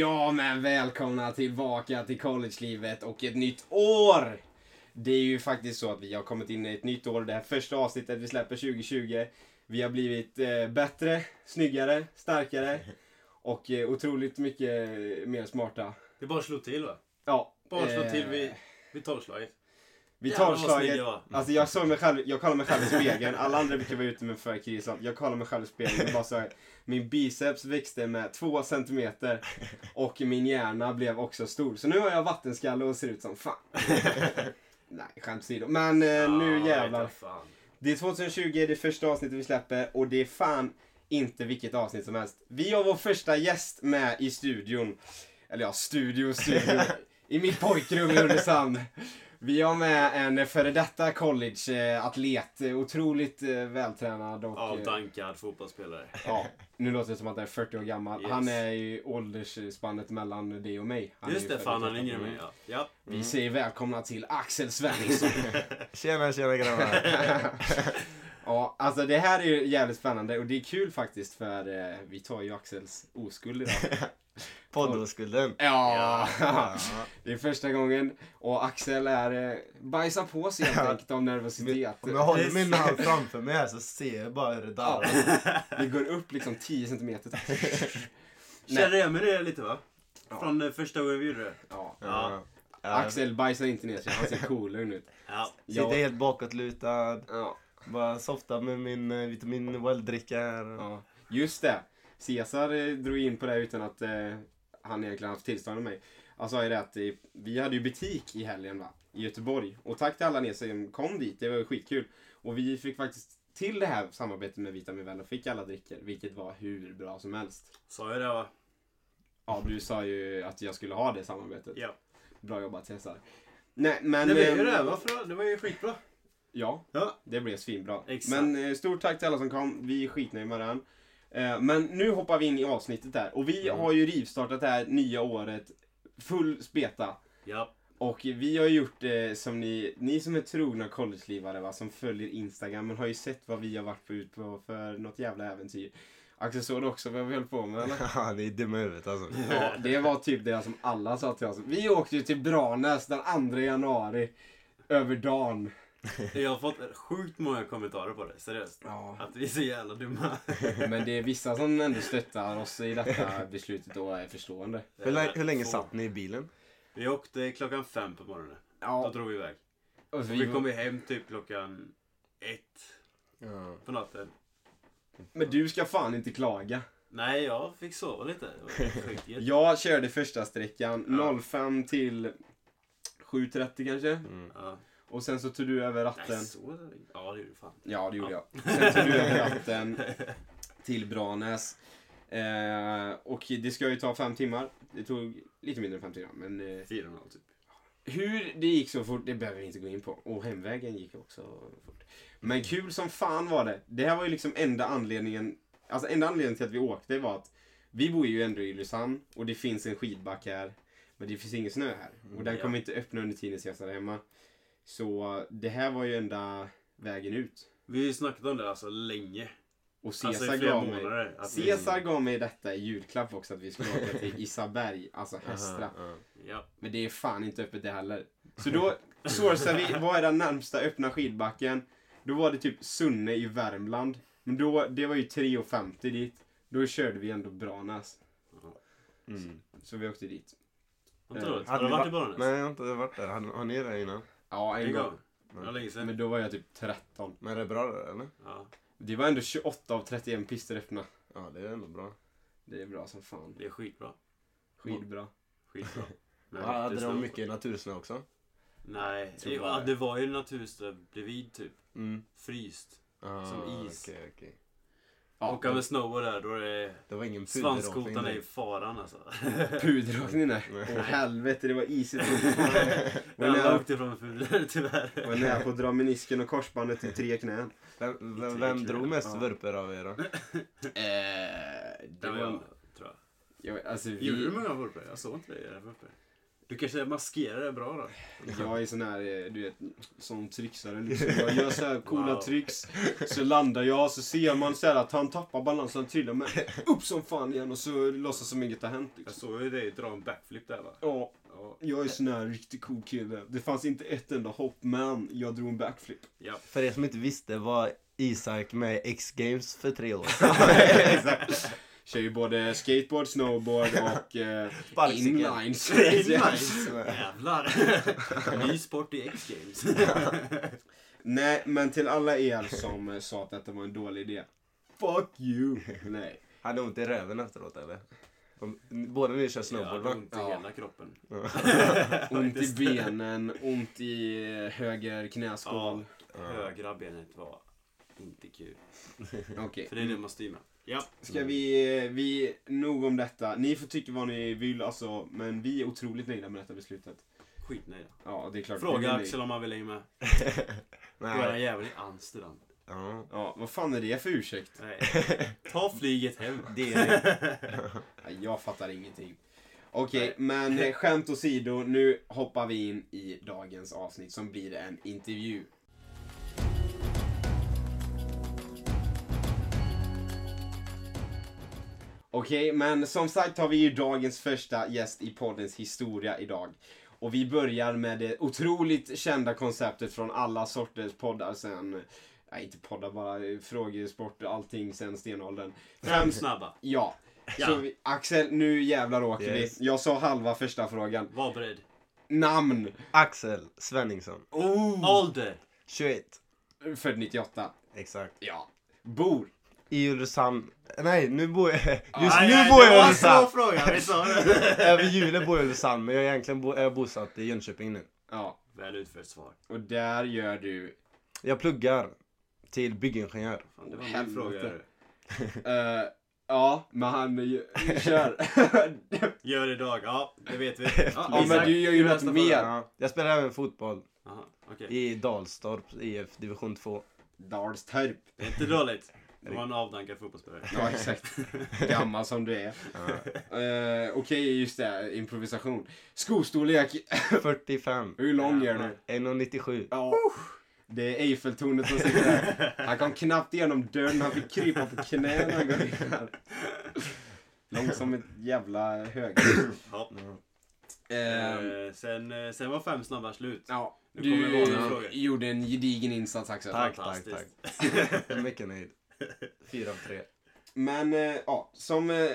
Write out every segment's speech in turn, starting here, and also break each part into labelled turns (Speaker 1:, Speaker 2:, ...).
Speaker 1: Ja, men välkomna tillbaka till collegelivet och ett nytt år! Det är ju faktiskt så att vi har kommit in i ett nytt år. Det här första avsnittet vi släpper 2020. Vi har blivit eh, bättre, snyggare, starkare och eh, otroligt mycket mer smarta.
Speaker 2: Det är bara att slå till va?
Speaker 1: Ja.
Speaker 2: Bara slå
Speaker 1: eh,
Speaker 2: till vid, vid tolvslaget.
Speaker 1: Vi tar slaget. Alltså jag såg mig själv, jag kollar mig själv i spegeln. Alla andra brukar vara ute med förkris. Jag kollar mig själv i spegeln och bara så här, Min biceps växte med två centimeter. Och min hjärna blev också stor. Så nu har jag vattenskalle och ser ut som fan. Nej, skämt åsido. Men eh, nu jävlar. Det är 2020, det är första avsnittet vi släpper och det är fan inte vilket avsnitt som helst. Vi har vår första gäst med i studion. Eller ja, studio, studio. I mitt pojkrum i Ulricehamn. Vi har med en före detta college-atlet. Otroligt eh, vältränad och... eh,
Speaker 2: Avdankad fotbollsspelare.
Speaker 1: Ja, nu låter det som att han är 40 år gammal.
Speaker 2: Yes.
Speaker 1: Han är i åldersspannet mellan dig och mig. Han
Speaker 2: Just
Speaker 1: är
Speaker 2: det, fan han är yngre än
Speaker 1: 88.
Speaker 2: mig. Ja. ja.
Speaker 1: Vi säger välkomna till Axel Svenningsson.
Speaker 3: Tjena, tjena grabbar.
Speaker 1: ja, alltså det här är ju jävligt spännande och det är kul faktiskt för eh, vi tar ju Axels oskuld idag.
Speaker 3: Poddoskulden.
Speaker 1: Ja,
Speaker 3: Ja.
Speaker 1: det är första gången och Axel är eh, bajsar på sig helt enkelt av nervositet.
Speaker 3: Om jag håller min hand framför mig här så ser jag bara hur det
Speaker 1: Ja,
Speaker 3: darrar.
Speaker 1: det går upp liksom 10 centimeter.
Speaker 2: Känner igen mig det lite va?
Speaker 1: Ja.
Speaker 2: Från eh, första gången vi gjorde det.
Speaker 1: Ja.
Speaker 2: Ja.
Speaker 3: Ja.
Speaker 1: Axel bajsar inte ner sig, han ser coolare ut.
Speaker 2: Ja.
Speaker 3: Sitter
Speaker 1: Ja.
Speaker 3: helt bakåtlutad.
Speaker 1: Ja.
Speaker 3: Bara softa med min eh, vitamin well-dricka här.
Speaker 1: Ja, just det. Caesar eh, drog in på det utan att eh, han egentligen haft tillstånd av mig. Han sa ju det att vi hade ju butik i helgen va, i Göteborg. Och tack till alla ni som kom dit, det var ju skitkul. Och vi fick faktiskt till det här samarbetet med Vitamin Well och fick alla drickor, vilket var hur bra som helst.
Speaker 2: Sa jag det va?
Speaker 1: Ja, du sa ju att jag skulle ha det samarbetet.
Speaker 2: Ja.
Speaker 1: Bra jobbat Caesar. Nej, men...
Speaker 2: Det blev ju det. Varför? Det var ju skitbra.
Speaker 1: Ja,
Speaker 2: Ja.
Speaker 1: det blev svinbra.
Speaker 2: Exakt.
Speaker 1: Men eh, stort tack till alla som kom. Vi är skitnöjda med den. Eh, men nu hoppar vi in i avsnittet där. Och vi
Speaker 3: Mm.
Speaker 1: har ju rivstartat det här nya året full speta.
Speaker 2: Ja.
Speaker 1: Och vi har gjort det som ni, ni som är trogna collegelivare va, som följer Instagram, men har ju sett vad vi har varit på ut på för något jävla äventyr. Axel såg du också vad vi höll på med eller?
Speaker 3: Ja, ni är dumma huvudet alltså.
Speaker 1: Ja, det var typ det som alla sa till oss. Vi åkte ju till Branäs den 2 januari. Över dagen.
Speaker 2: Jag har fått sjukt många kommentarer på det. Seriöst.
Speaker 1: Ja.
Speaker 2: Att vi är så jävla dumma.
Speaker 1: Men det är vissa som ändå stöttar oss i detta beslutet och är förstående.
Speaker 3: Hur, länge- hur länge
Speaker 2: Få.
Speaker 3: satt ni i bilen?
Speaker 2: Vi åkte klockan fem på morgonen. Då
Speaker 1: Ja,
Speaker 2: drog vi iväg.
Speaker 1: och
Speaker 2: vi
Speaker 1: vi
Speaker 2: kom ju hem typ klockan ett
Speaker 3: Ja.
Speaker 2: på natten.
Speaker 1: Men du ska fan inte klaga.
Speaker 2: Nej, jag fick sova lite.
Speaker 1: Jag körde första sträckan
Speaker 2: Ja.
Speaker 1: 05 till 7.30 kanske.
Speaker 3: Mm.
Speaker 2: Ja.
Speaker 1: Och sen så tog du över ratten.
Speaker 2: Nej, så... Ja, det gjorde fan.
Speaker 1: Ja, det gjorde jag. Sen tog du över ratten till Branäs. Eh, och det ska ju ta fem timmar. Det tog lite mindre än fem timmar. Men eh,
Speaker 2: Fyra och en halv typ.
Speaker 1: hur det gick så fort, det behöver vi inte gå in på. Och hemvägen gick också fort. Men kul som fan var det. Det här var ju liksom enda anledningen. Alltså enda anledningen till att vi åkte var att vi bor ju ändå i Ulricehamn och det finns en skidback här. Men det finns ingen snö här. Och den
Speaker 2: Ja.
Speaker 1: kommer inte öppna under tiden Cesar är hemma. Så det här var ju enda vägen ut.
Speaker 2: Vi har ju snackat om det alltså länge.
Speaker 1: Och Cesar
Speaker 2: Alltså i flera
Speaker 1: gav mig...
Speaker 2: Att vi-
Speaker 1: gav mig detta i julklapp också att vi skulle åka till Isaberg, alltså Hästra.
Speaker 3: Aha, ja.
Speaker 2: Ja.
Speaker 1: Men det är fan inte öppet det heller. Så då sourcar vi, vad är den närmsta öppna skidbacken? Då var det typ Sunne i Värmland. Men då, det var ju 3,50 dit. Då körde vi ändå Branäs.
Speaker 3: Mm.
Speaker 1: Så vi åkte dit. Eh,
Speaker 2: Har du varit i Bollnäs?
Speaker 3: Nej, jag har inte varit där. Har, har ni det innan?
Speaker 1: Ja, en
Speaker 2: En
Speaker 1: gång.
Speaker 2: gång? Det var länge sedan.
Speaker 1: Men då var jag typ 13.
Speaker 3: Men är det bra där eller?
Speaker 2: Ja,
Speaker 1: Det var ändå 28 av 31 pister öppna.
Speaker 3: Ja, det är ändå bra.
Speaker 1: Det är bra som fan.
Speaker 2: det är skitbra.
Speaker 1: Skidbra.
Speaker 2: Skitbra. Men
Speaker 3: Ja, hade
Speaker 2: det
Speaker 3: de mycket natursnö också?
Speaker 2: Nej,
Speaker 1: jag
Speaker 2: ja,
Speaker 1: det.
Speaker 2: det var ju naturströ bredvid typ.
Speaker 3: Mm.
Speaker 2: Fryst.
Speaker 3: Ah,
Speaker 2: Som is.
Speaker 3: Okej, okej.
Speaker 1: Ja,
Speaker 2: Åka med snowboard där, då är det...
Speaker 3: Det var ingen
Speaker 2: Svanskotan är i faran alltså.
Speaker 1: Puderåkning där. Åh helvete, det var isigt.
Speaker 2: Alla
Speaker 1: nära,
Speaker 2: åkte från puder tyvärr.
Speaker 1: var nära på att dra menisken och korsbandet i tre knän.
Speaker 3: Vem, vem, vem drog mest
Speaker 1: Ja.
Speaker 3: vurpor av er då?
Speaker 1: Eh, det
Speaker 2: Det var jag, tror jag.
Speaker 1: Jag, alltså,
Speaker 2: Gjorde du
Speaker 1: vi,
Speaker 2: många vurpor? Jag såg inte dig göra vurpor. Du kanske maskerar det bra då?
Speaker 1: Jag är sån här, eh, du vet, sån trixare liksom. Jag gör så här coola
Speaker 2: Wow.
Speaker 1: tricks. Så landar jag, så ser man så här att han tappar balansen, trillar men upp som fan igen och så låtsas som inget har hänt.
Speaker 2: Jag
Speaker 1: Liksom.
Speaker 2: såg ju dig dra en backflip där va?
Speaker 1: Ja,
Speaker 2: Ja.
Speaker 1: jag är sån här riktigt cool kille. Det fanns inte ett enda hopp, men jag drog en backflip.
Speaker 2: ja.
Speaker 3: För er som inte visste var Isak med X-Games för tre år
Speaker 1: Exakt. Kör ju både skateboard, snowboard och eh,
Speaker 3: Sparkcykel.
Speaker 1: inlines.
Speaker 2: Jävlar! Ny sport i X-games.
Speaker 1: Nej, men till alla er som eh, sa att detta var en dålig idé. Fuck you! Nej.
Speaker 3: Hade ont i röven efteråt eller? Om- Båda ni kör snowboard va?
Speaker 2: har ont i
Speaker 1: Ja.
Speaker 2: hela kroppen.
Speaker 1: Ont i benen, ont i eh, höger knäskål.
Speaker 2: Högra benet var inte kul.
Speaker 1: Okej.
Speaker 2: För det är det man styr med. Ja.
Speaker 1: Ska vi, vi, nog om detta. Ni får tycka vad ni vill alltså, men vi är otroligt nöjda med detta beslutet.
Speaker 2: Skitnöjda.
Speaker 1: Ja, det är klart.
Speaker 2: Fråga Axel om han vill hänga med. Våran jävel i Amsterdam.
Speaker 3: Ja.
Speaker 1: Ja, vad fan är det för ursäkt?
Speaker 2: Nej. Ta flyget hem.
Speaker 3: Det är
Speaker 1: Nej, Jag fattar ingenting. Okej, men eh, skämt åsido, nu hoppar vi in i dagens avsnitt som blir en intervju. Okej, men som sagt har vi ju dagens första gäst i poddens historia idag. Och vi börjar med det otroligt kända konceptet från alla sorters poddar sen, nej inte poddar bara, frågesport, allting sen stenåldern.
Speaker 2: Fem snabba.
Speaker 1: Ja.
Speaker 2: Ja.
Speaker 1: Så vi, Axel, nu jävlar åker
Speaker 3: Yes.
Speaker 1: vi. Jag sa halva första frågan.
Speaker 2: Var beredd.
Speaker 1: Namn.
Speaker 3: Axel Svenningsson.
Speaker 1: Oh.
Speaker 2: Ålder.
Speaker 3: 21.
Speaker 1: Född 98.
Speaker 3: Exakt.
Speaker 1: Ja. Bor.
Speaker 3: I Ulricehamn. Nej, nu bor jag... Just
Speaker 2: Aj,
Speaker 3: nu
Speaker 2: aj,
Speaker 3: bor jag i
Speaker 2: Det var
Speaker 3: Ulricehamn.
Speaker 2: så frågan, vi sa det.
Speaker 3: Över julen bor jag i Ulricehamn, men jag är egentligen bo, är jag bosatt i Jönköping nu.
Speaker 1: Ja.
Speaker 2: Väl utfört svar.
Speaker 1: Och där gör du...
Speaker 3: Jag pluggar till byggingenjör.
Speaker 2: Fan, det var min fråga.
Speaker 1: eh, ja, men han... är ju- Kör.
Speaker 2: Gör idag. Ja, det vet vi.
Speaker 1: ja, men du gör ju något mer.
Speaker 3: Ja, jag spelar även fotboll
Speaker 2: Aha, okej.
Speaker 3: i Dalstorp IF division 2.
Speaker 1: Dalstorp.
Speaker 2: Det är inte dåligt. Det var en avdankad fotbollsspelare.
Speaker 1: Ja, exakt. Gammal som du är.
Speaker 3: Ja.
Speaker 1: Eh, Okej, just det. Improvisation. Skostorlek.
Speaker 3: 45.
Speaker 1: Hur lång är du?
Speaker 3: 1,97.
Speaker 1: Ja. Det är Eiffeltornet som sitter där. Han kom knappt igenom dörren, han fick krypa på knä när han går in här. Lång som ett jävla hög.
Speaker 2: Ja. Eh, sen, eh, sen var fem snabba slut.
Speaker 1: ja, du gjorde en gedigen insats Axel.
Speaker 3: Tack, tack, tack. Jag är mycket nöjd. Fyra av tre.
Speaker 1: Men eh, ja, som eh,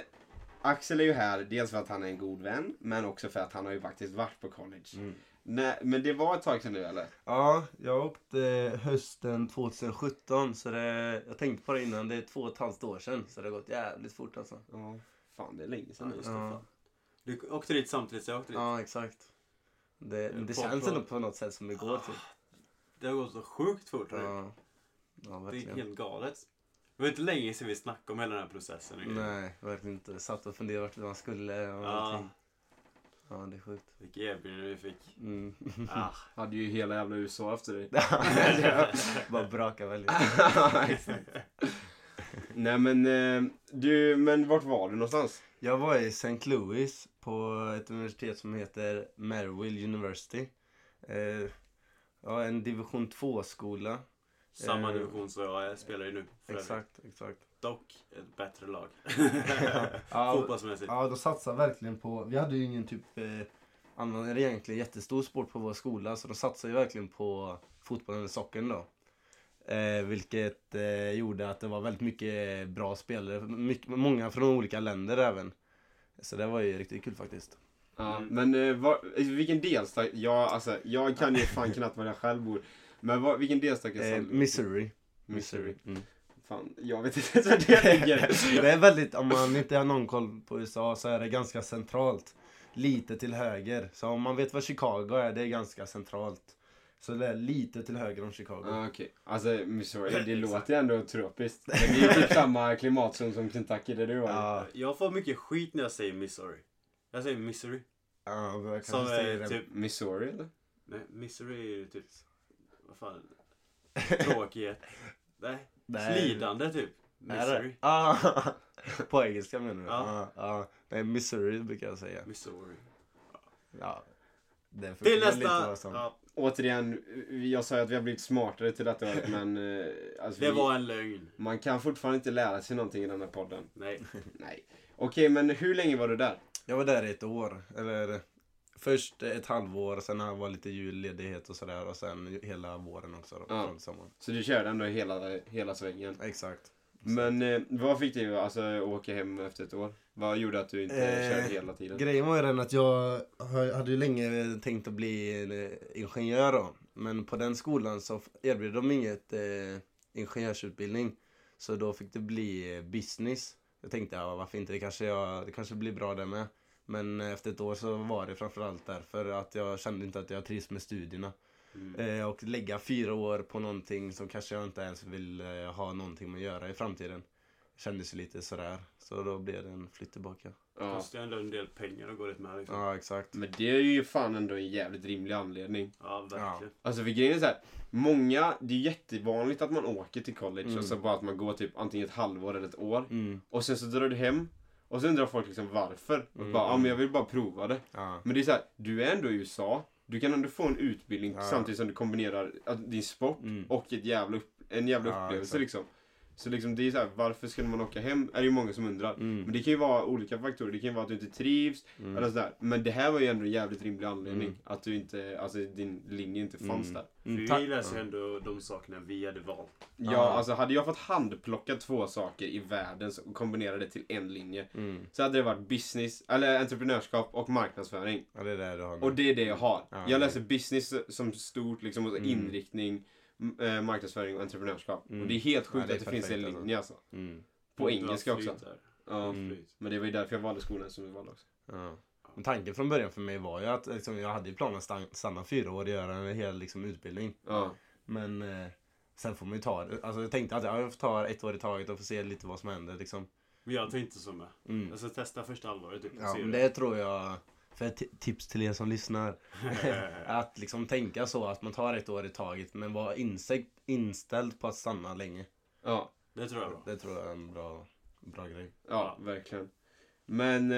Speaker 1: Axel är ju här dels för att han är en god vän, men också för att han har ju faktiskt varit på college.
Speaker 3: Mm.
Speaker 1: Nej, men det var ett tag sedan nu eller?
Speaker 3: Ja, jag åkte hösten 2017 så det, jag tänkte på det innan, det är två och ett halvt år sedan så det har gått jävligt fort alltså.
Speaker 1: Ja, fan det är länge sedan nu.
Speaker 3: Ja.
Speaker 2: Du åkte dit samtidigt så jag åkte dit.
Speaker 3: Ja, exakt. Det, det känns ändå på något sätt som igår typ.
Speaker 2: Det har gått så sjukt fort. Ja.
Speaker 3: Ja,
Speaker 2: Det är helt galet. Det var inte länge sedan vi snackade om hela den här processen.
Speaker 3: Nej, verkligen inte. Satt och funderade vart man skulle och
Speaker 2: Ja,
Speaker 3: allting. Ja, det är sjukt.
Speaker 2: vilket erbjudande vi fick.
Speaker 3: Mm.
Speaker 2: Ah.
Speaker 1: Hade ju hela jävla USA efter dig.
Speaker 3: Bara braka väldigt.
Speaker 1: Nej men eh, du, men vart var du någonstans?
Speaker 3: Jag var i St. Louis på ett universitet som heter Merrill University. Eh, ja, en division 2-skola.
Speaker 2: Samma
Speaker 3: Eh,
Speaker 2: division som jag spelar i nu. för övrigt.
Speaker 3: Exakt, exakt.
Speaker 2: Dock ett bättre lag.
Speaker 3: Ja,
Speaker 2: Fotbollsmässigt.
Speaker 3: Ja, de satsar verkligen på... Vi hade ju ingen typ eh, annan egentligen jättestor sport på vår skola så de satsar ju verkligen på fotbollen eller sockern då. Eh, vilket eh, gjorde att det var väldigt mycket bra spelare, mycket, många från olika länder även. Så det var ju riktigt kul faktiskt.
Speaker 1: Ja,
Speaker 2: Mm.
Speaker 1: men eh, var, vilken delstat? Jag, alltså, jag kan ju fan knappt var jag själv bor. Men var, vilken delstat är
Speaker 3: Eh, Missouri.
Speaker 1: Missouri.
Speaker 3: Mm.
Speaker 1: Fan, jag vet inte ens var det ligger.
Speaker 3: det är väldigt, om man inte har någon koll på USA så är det ganska centralt. Lite till höger. Så om man vet vad Chicago är, det är ganska centralt. Så det är lite till höger om Chicago.
Speaker 1: Ja, okej. Alltså, Missouri, det låter ju ändå tropiskt. Men det är ju typ samma klimatzon som Kentucky där du var.
Speaker 3: Ja,
Speaker 2: Jag får mycket skit när jag säger Missouri. Jag säger Missouri.
Speaker 3: ja, jag kanske
Speaker 2: Som
Speaker 3: säger
Speaker 2: typ...
Speaker 1: Missouri eller?
Speaker 2: Nej, Missouri är ju typ... Vad fan? Tråkighet. Nej.
Speaker 3: Nej.
Speaker 2: Slidande typ.
Speaker 3: Det? Ah, på engelska menar du?
Speaker 2: Ja.
Speaker 3: Ja. ja. Nej, Missouri brukar jag säga.
Speaker 2: Missouri.
Speaker 3: Ja. Det
Speaker 2: Till nästa! Ja,
Speaker 1: Återigen, jag sa ju att vi har blivit smartare till detta året men... eh, Alltså,
Speaker 2: det
Speaker 1: vi,
Speaker 2: var en lögn.
Speaker 1: Man kan fortfarande inte lära sig någonting i den här podden.
Speaker 2: Nej.
Speaker 1: Nej. Okej, men hur länge var du där?
Speaker 3: Jag var där i ett år. Eller först ett halvår, sen jag var lite julledighet och sådär och sen hela våren också då,
Speaker 1: Ja.
Speaker 3: sommaren.
Speaker 1: Så du körde ändå hela, hela svängen.
Speaker 3: Exakt.
Speaker 1: Men eh, vad fick dig alltså, att åka hem efter ett år? Vad gjorde att du inte
Speaker 3: Eh,
Speaker 1: körde hela tiden?
Speaker 3: Grejen var ju den att jag hade ju länge tänkt att bli eh, ingenjör då. Men på den skolan så erbjöd de inget eh, ingenjörsutbildning. Så då fick det bli eh, business. Jag tänkte, ja, varför inte? Det kanske, jag, det kanske blir bra det med. Men efter ett år så var det framförallt därför att jag kände inte att jag trivs med studierna.
Speaker 2: Mm.
Speaker 3: Eh, och lägga fyra år på någonting som kanske jag inte ens vill eh, ha någonting med att göra i framtiden. Kändes lite sådär. Så då blev det en flytt tillbaka.
Speaker 2: Det
Speaker 1: Ja.
Speaker 2: kostar ändå en del pengar att gå dit med liksom.
Speaker 3: Ja, exakt.
Speaker 1: Men det är ju fan ändå en jävligt rimlig anledning.
Speaker 2: Ja, verkligen.
Speaker 1: Alltså för grejen är så här, många, det är jättevanligt att man åker till college
Speaker 3: Mm.
Speaker 1: och så bara att man går typ antingen ett halvår eller ett år.
Speaker 3: Mm.
Speaker 1: Och sen så drar du hem och så undrar folk liksom varför. Och
Speaker 3: Mm.
Speaker 1: bara, ja men jag vill bara prova det.
Speaker 3: Ja.
Speaker 1: Men det är så här, du är ändå i USA. Du kan ändå få en utbildning
Speaker 3: Ja.
Speaker 1: samtidigt som du kombinerar din sport
Speaker 3: Mm.
Speaker 1: och ett jävla upp, en jävla
Speaker 3: Ja,
Speaker 1: upplevelse
Speaker 3: exakt.
Speaker 1: liksom. Så liksom det är så här, varför skulle man åka hem? Är det ju många som undrar.
Speaker 3: Mm.
Speaker 1: Men det kan ju vara olika faktorer. Det kan ju vara att du inte trivs
Speaker 3: Mm.
Speaker 1: eller sådär. Men det här var ju ändå en jävligt rimlig anledning.
Speaker 3: Mm.
Speaker 1: Att du inte, alltså din linje inte fanns
Speaker 3: Mm.
Speaker 1: där.
Speaker 3: Mm,
Speaker 2: För vi läser ju ändå de sakerna vi hade valt.
Speaker 1: Ja,
Speaker 3: Ja.
Speaker 1: alltså hade jag fått handplocka två saker i världen och kombinera det till en linje.
Speaker 3: Mm.
Speaker 1: Så hade det varit business, eller entreprenörskap och marknadsföring.
Speaker 3: Ja, det är det du har nu.
Speaker 1: Och det är det jag har.
Speaker 3: Ja,
Speaker 1: jag läser business som stort, liksom, och
Speaker 3: Mm.
Speaker 1: inriktning, eh, marknadsföring och entreprenörskap.
Speaker 3: Mm.
Speaker 1: Och det är helt sjukt
Speaker 3: Ja, det är
Speaker 1: att det finns en
Speaker 3: perfekt,
Speaker 1: linje alltså.
Speaker 3: Mm.
Speaker 1: På engelska också.
Speaker 2: där.
Speaker 1: Ja.
Speaker 3: Mm.
Speaker 1: Men det var ju därför jag valde skolan som jag valde också.
Speaker 3: Ja. Men tanken från början för mig var ju att liksom, jag hade ju planen att stan- stanna fyra år och göra en hel liksom, utbildning.
Speaker 1: Ja.
Speaker 3: Men eh, sen får man ju ta det. Alltså, jag tänkte att ja, jag får ta ett år i taget och få se lite vad som händer. Liksom.
Speaker 2: Men jag tänkte så med.
Speaker 3: Mm.
Speaker 2: Jag ska testa första halvåret typ.
Speaker 3: Ja, det tror jag, för ett ti- tips till er som lyssnar. att liksom tänka så att man tar ett år i taget men vara inställd, inställd på att stanna länge.
Speaker 1: Ja.
Speaker 2: Det tror jag är bra.
Speaker 3: Det tror jag är en bra, bra grej.
Speaker 1: Ja, verkligen. Men,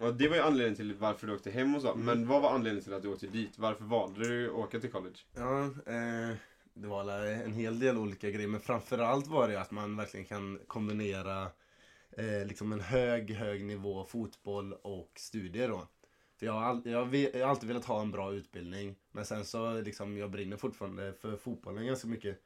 Speaker 1: och det var ju anledningen till varför du åkte hem och så.
Speaker 3: Mm.
Speaker 1: Men vad var anledningen till att du åkte dit? Varför valde du att åka till college?
Speaker 3: Ja, eh, det var en hel del olika grejer. Men framförallt var det att man verkligen kan kombinera eh, liksom en hög, hög nivå fotboll och studier då. För jag har, all, jag, jag har alltid velat ha en bra utbildning. Men sen så liksom, jag brinner fortfarande för fotbollen ganska mycket.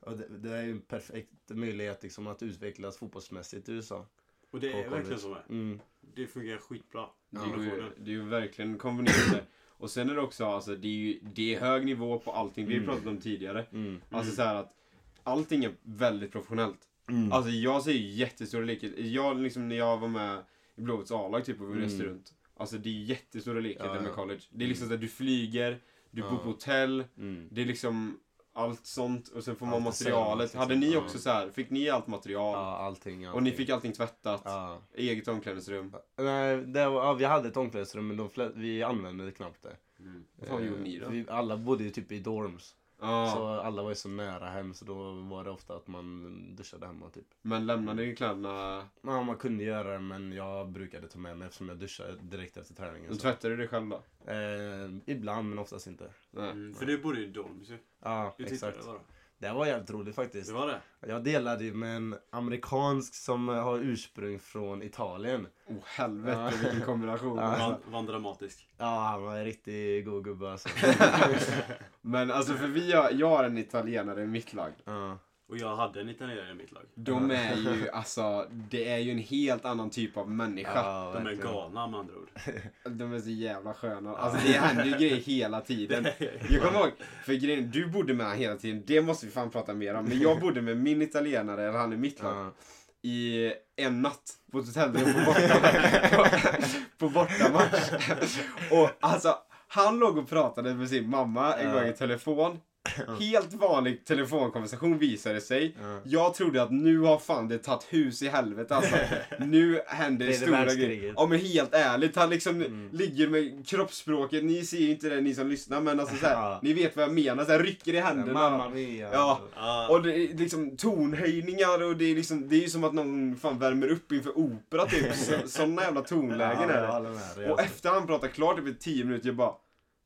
Speaker 3: Och det, det är ju en perfekt möjlighet liksom, att utvecklas fotbollsmässigt i USA.
Speaker 2: Och det är
Speaker 3: college.
Speaker 2: verkligen så.
Speaker 3: Mm.
Speaker 2: Det fungerar skitbra.
Speaker 1: Det
Speaker 3: Ja,
Speaker 1: är, ju, det är ju verkligen kombinerande. Och sen är det också, alltså det är ju det är hög nivå på allting. Vi
Speaker 3: Mm.
Speaker 1: pratat om tidigare.
Speaker 3: Mm.
Speaker 1: Alltså så här att allting är väldigt professionellt.
Speaker 3: Mm.
Speaker 1: Alltså jag ser ju jättestora likheter. Jag liksom när jag var med i Blåvitts A-lag typ och vi
Speaker 3: Mm.
Speaker 1: reste runt. Alltså det är jättestora likheter
Speaker 3: Ja,
Speaker 1: med
Speaker 3: ja.
Speaker 1: college. Det är liksom så att du flyger, du
Speaker 3: Ja.
Speaker 1: bor på hotell.
Speaker 3: Mm.
Speaker 1: Det är liksom allt sånt och sen får man
Speaker 3: Allt
Speaker 1: materialet. Hade
Speaker 3: liksom.
Speaker 1: ni
Speaker 3: Ja.
Speaker 1: också så här, fick ni allt material?
Speaker 3: Ja, allting, allting.
Speaker 1: Och ni fick allting tvättat?
Speaker 3: Ja.
Speaker 1: Eget omklädningsrum?
Speaker 3: Nej, det var, ja, vi hade ett omklädningsrum men de flä, vi använde knappt det.
Speaker 2: Mm.
Speaker 1: Vad fan
Speaker 3: Eh,
Speaker 1: gjorde ni då?
Speaker 3: Vi, alla bodde ju typ i dorms.
Speaker 1: Ja.
Speaker 3: Så alla var ju så nära hem så då var det ofta att man duschade hemma typ.
Speaker 1: Men lämnade ni kläderna?
Speaker 3: Ja, man kunde göra det men jag brukade ta med mig eftersom jag duschade direkt efter träningen.
Speaker 1: Du
Speaker 3: Så.
Speaker 1: tvättade du dig själv då?
Speaker 3: Eh, ibland men oftast inte.
Speaker 2: Mm. För du bodde i Dorms ju.
Speaker 3: Ja, exakt.
Speaker 2: Det var
Speaker 3: jävligt roligt faktiskt.
Speaker 2: Det var det?
Speaker 3: Jag delade ju med en amerikansk som har ursprung från Italien.
Speaker 1: Oh helvete
Speaker 3: Ja.
Speaker 1: vilken kombination.
Speaker 3: Ja.
Speaker 2: Var, dramatisk?
Speaker 3: Ja, han var en riktigt god gubbe alltså.
Speaker 1: Men alltså för vi har, jag har en italienare i mitt lag.
Speaker 3: ja.
Speaker 2: Och jag hade en italienare i mitt lag.
Speaker 1: De är ju alltså, det är ju en helt annan typ av människa.
Speaker 3: Ja,
Speaker 2: De är galna med andra ord.
Speaker 1: De är så jävla sköna. Alltså det händer ju grejer hela tiden. Jag kommer ihåg, för grejen, du bodde med hela tiden, det måste vi fan prata mer om. Men jag bodde med min italienare, eller han i mitt lag,
Speaker 3: Ja.
Speaker 1: i en natt på ett hotellrum på bortamatch. på bortamatch. Och alltså, han låg och pratade med sin mamma en gång i telefon. Helt vanlig telefonkonversation visade sig.
Speaker 3: Ja.
Speaker 1: Jag trodde att nu har fan det tagit hus i helvete alltså. Nu händer det stora grejer. Ja men helt ärligt, han liksom
Speaker 3: Mm.
Speaker 1: ligger med kroppsspråket. Ni ser ju inte det ni som lyssnar men alltså så här,
Speaker 3: Ja.
Speaker 1: ni vet vad jag menar. Så här, rycker i händerna.
Speaker 3: Mamma mia.
Speaker 1: Ja.
Speaker 2: Ja.
Speaker 1: Och det är liksom tonhöjningar och det är liksom, det är ju som att någon fan värmer upp inför opera typ. Så, såna jävla tonlägen
Speaker 3: ja,
Speaker 1: är det. Och
Speaker 3: alltså.
Speaker 1: efter han pratat klart typ i 10 minuter, jag bara